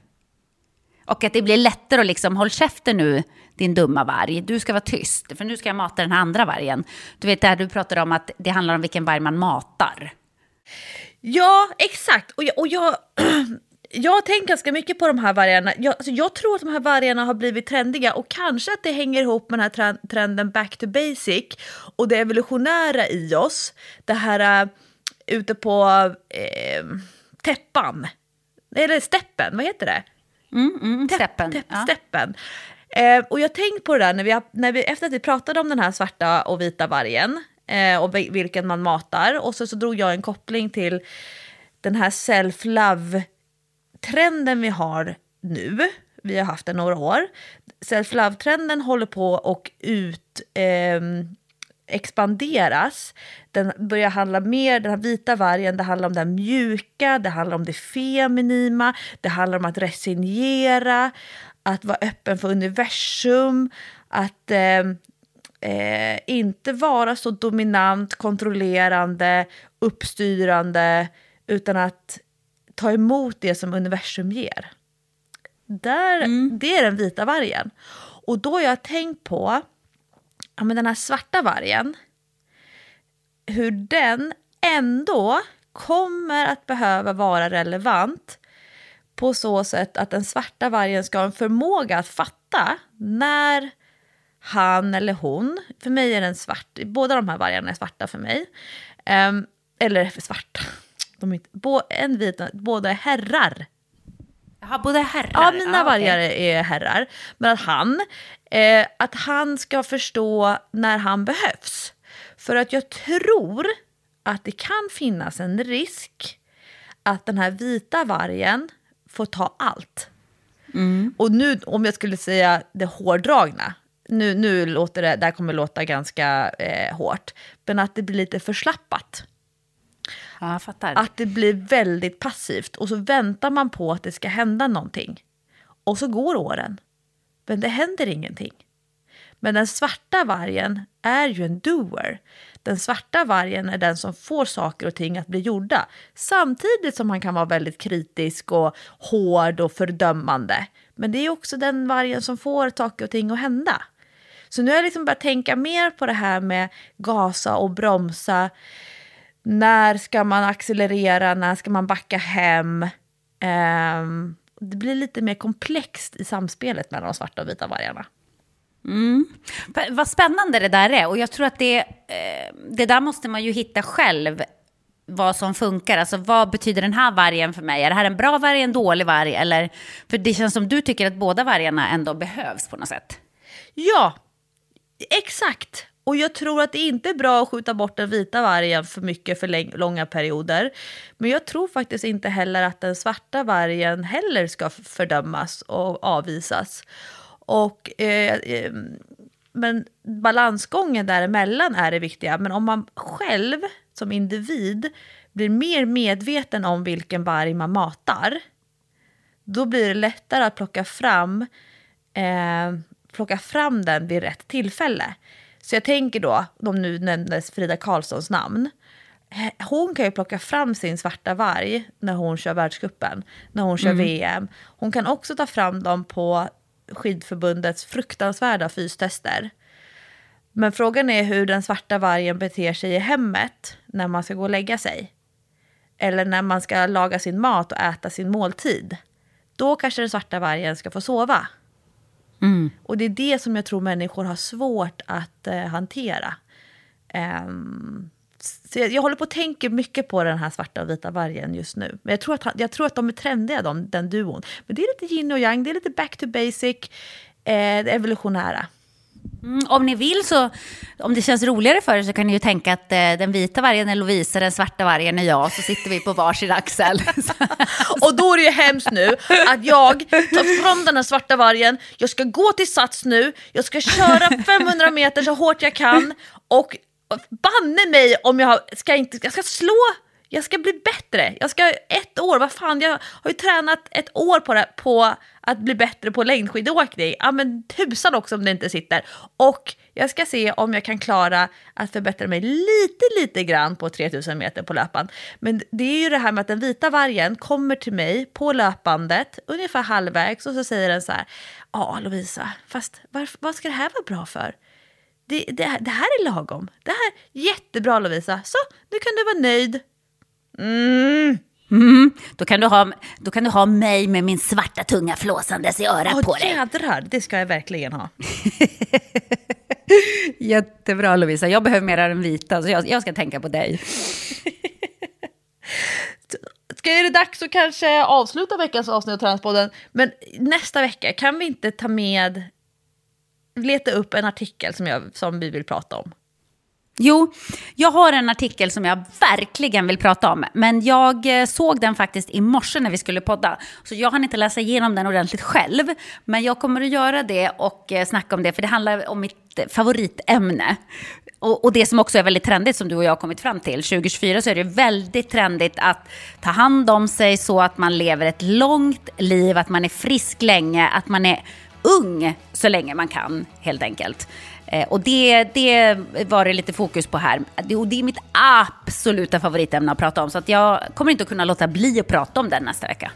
[SPEAKER 1] Och att det blir lättare att liksom, håll käften nu din dumma varg, du ska vara tyst, för nu ska jag mata den här andra vargen. Du vet där du pratade om att det handlar om vilken varg man matar.
[SPEAKER 2] Ja, exakt. Och jag, och jag, jag har tänkt ganska mycket på de här vargarna. Jag, alltså jag tror att de här vargarna har blivit trendiga och kanske att det hänger ihop med den här tren- trenden back to basic och det evolutionära i oss. Det här uh, ute på eh, täppan, eller steppen, vad heter det?
[SPEAKER 1] Mm, mm, steppen.
[SPEAKER 2] Tepp,
[SPEAKER 1] Ja.
[SPEAKER 2] steppen. Eh, och jag tänkt på det där när vi, när vi, efter att vi pratade om den här svarta och vita vargen eh, och vi- vilken man matar och så, så drog jag en koppling till den här Trenden vi har nu. Vi har haft den några år. Self-love-trenden håller på och ut... Eh, expanderas. Den börjar handla mer, den här vita vargen, det handlar om det mjuka, det handlar om det feminima, det handlar om att resignera, att vara öppen för universum, att eh, eh, inte vara så dominant, kontrollerande, uppstyrande, utan att ta emot det som universum ger. Där, Det är den vita vargen. Och då har jag tänkt på ja, men den här svarta vargen, hur den ändå kommer att behöva vara relevant på så sätt att den svarta vargen ska ha en förmåga att fatta när han eller hon, för mig är den svart, båda de här vargarna är svarta för mig, um, eller svarta, de är inte, bo, en vit, båda är herrar.
[SPEAKER 1] Jaha, båda är herrar?
[SPEAKER 2] Ja, mina
[SPEAKER 1] ah,
[SPEAKER 2] vargar
[SPEAKER 1] okay.
[SPEAKER 2] är herrar. Men att han, eh, att han ska förstå när han behövs. För att jag tror att det kan finnas en risk att den här vita vargen får ta allt.
[SPEAKER 1] Mm.
[SPEAKER 2] Och nu, om jag skulle säga det hårdragna, nu, nu låter det, det här kommer låta ganska eh, hårt, men att det blir lite förslappat.
[SPEAKER 1] Ja, jag fattar.
[SPEAKER 2] Att det blir väldigt passivt och så väntar man på att det ska hända någonting. Och så går åren, men det händer ingenting. Men den svarta vargen är ju en doer. Den svarta vargen är den som får saker och ting att bli gjorda. Samtidigt som han kan vara väldigt kritisk och hård och fördömande. Men det är också den vargen som får saker och ting att hända. Så nu har jag liksom börjat tänka mer på det här med gasa och bromsa. När ska man accelerera? När ska man backa hem? Um, det blir lite mer komplext i samspelet mellan de svarta och vita vargarna.
[SPEAKER 1] Mm. Vad spännande det där är. Och jag tror att det, eh, det där måste man ju hitta själv. Vad som funkar. Alltså vad betyder den här vargen för mig? Är det här en bra varg, en dålig varg? Eller, för det känns som du tycker att båda vargarna ändå behövs på något sätt.
[SPEAKER 2] Ja, exakt. Och jag tror att det inte är bra att skjuta bort den vita vargen för mycket för långa perioder. Men jag tror faktiskt inte heller att den svarta vargen heller ska fördömas och avvisas. Och, eh, eh, men balansgången däremellan är det viktiga. Men om man själv som individ blir mer medveten om vilken varg man matar, då blir det lättare att plocka fram, eh, plocka fram den vid rätt tillfälle. Så jag tänker då, om nu nämndes Frida Karlssons namn, hon kan ju plocka fram sin svarta varg när hon kör världscupen, när hon kör mm. VM. Hon kan också ta fram dem på skidförbundets fruktansvärda fystester. Men frågan är hur den svarta vargen beter sig i hemmet när man ska gå och lägga sig. Eller när man ska laga sin mat och äta sin måltid. Då kanske den svarta vargen ska få sova.
[SPEAKER 1] Mm.
[SPEAKER 2] Och det är det som jag tror människor har svårt att eh, hantera. Um, så jag, jag, håller på att tänka mycket på den här svarta och vita vargen just nu. Men jag tror att, jag tror att de är trendiga, de, den duon. Men det är lite yin och yang, det är lite back to basic, eh, det evolutionära.
[SPEAKER 1] Mm, om ni vill så, om det känns roligare för er så kan ni ju tänka att eh, den vita vargen är Lovisa, den svarta vargen är jag, så sitter vi på varsin axel.
[SPEAKER 2] och då är det ju hemskt nu att jag tar fram den här svarta vargen, jag ska gå till Sats nu, jag ska köra 500 meter så hårt jag kan och banne mig om jag ska inte, jag ska slå, jag ska bli bättre. Jag ska ett år, vad fan, jag har ju tränat ett år på, det, på att bli bättre på längdskidåkning. Ja men tusan också om det inte sitter. Och jag ska se om jag kan klara att förbättra mig lite, lite grann på 3000 meter på löpan. Men det är ju det här med att den vita vargen kommer till mig på löpandet, ungefär halvvägs, och så säger den så här, ja Lovisa, fast varför, vad ska det här vara bra för? Det, det, det, här är lagom. Det här är jättebra Lovisa. Så, nu kan du vara nöjd.
[SPEAKER 1] Mm. Mm, då, kan du ha, då kan du ha mig med min svarta tunga flåsandes i örat
[SPEAKER 2] oh,
[SPEAKER 1] på dig.
[SPEAKER 2] Jädrar, det ska jag verkligen ha.
[SPEAKER 1] Jättebra Lovisa, jag behöver mer den vita så jag, jag ska tänka på dig.
[SPEAKER 2] Ska är det dags att kanske avsluta veckans avsnitt av Träningspodden? Men nästa vecka, kan vi inte ta med leta upp en artikel som, jag, som vi vill prata om.
[SPEAKER 1] Jo, jag har en artikel som jag verkligen vill prata om. Men jag eh, såg den faktiskt i morse när vi skulle podda. Så jag hann inte läsa igenom den ordentligt själv. Men jag kommer att göra det och eh, snacka om det. För det handlar om mitt favoritämne. Och, och det som också är väldigt trendigt som du och jag har kommit fram till. 2024 så är det väldigt trendigt att ta hand om sig så att man lever ett långt liv. Att man är frisk länge. Att man är ung så länge man kan helt enkelt. Eh, och det, det var det lite fokus på här. Och det är mitt absoluta favoritämne att prata om. Så att jag kommer inte att kunna låta bli att prata om den nästa vecka.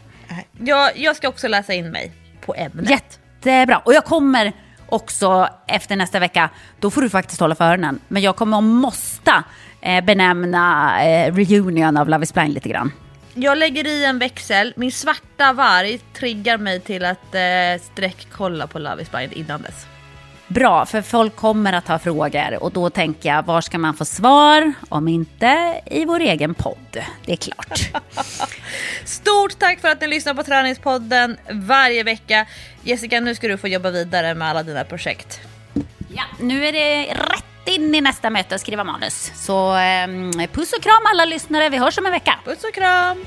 [SPEAKER 2] Jag, jag ska också läsa in mig på ämnet.
[SPEAKER 1] Jättebra. Och jag kommer också efter nästa vecka, då får du faktiskt hålla för öronen. Men jag kommer att måste eh, benämna eh, reunion av Love is blind lite grann.
[SPEAKER 2] Jag lägger i en växel, min svarta varg triggar mig till att eh, sträckkolla på Love is blind innan dess.
[SPEAKER 1] Bra, för folk kommer att ha frågor och då tänker jag, var ska man få svar? Om inte i vår egen podd, det är klart.
[SPEAKER 2] Stort tack för att ni lyssnar på Träningspodden varje vecka. Jessica, nu ska du få jobba vidare med alla dina projekt.
[SPEAKER 1] Ja, nu är det rätt in i nästa möte och skriva manus. Så eh, puss och kram alla lyssnare, vi hörs om en vecka.
[SPEAKER 2] Puss och kram!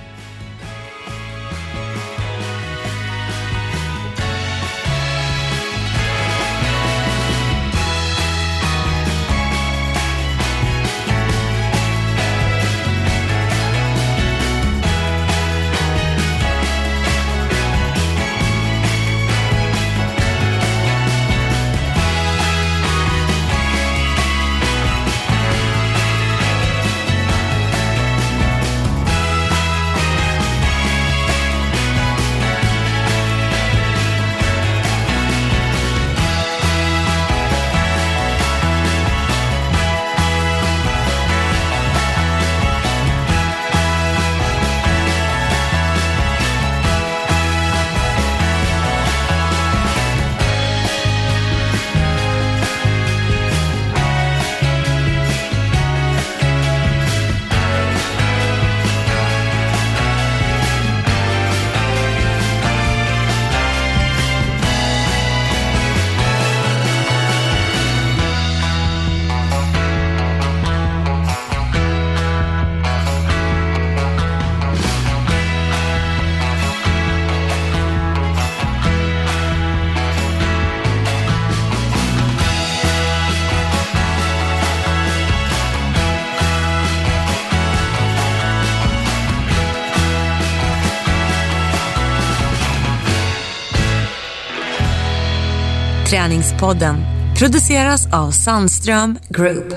[SPEAKER 5] Träningspodden produceras av Sandström Group.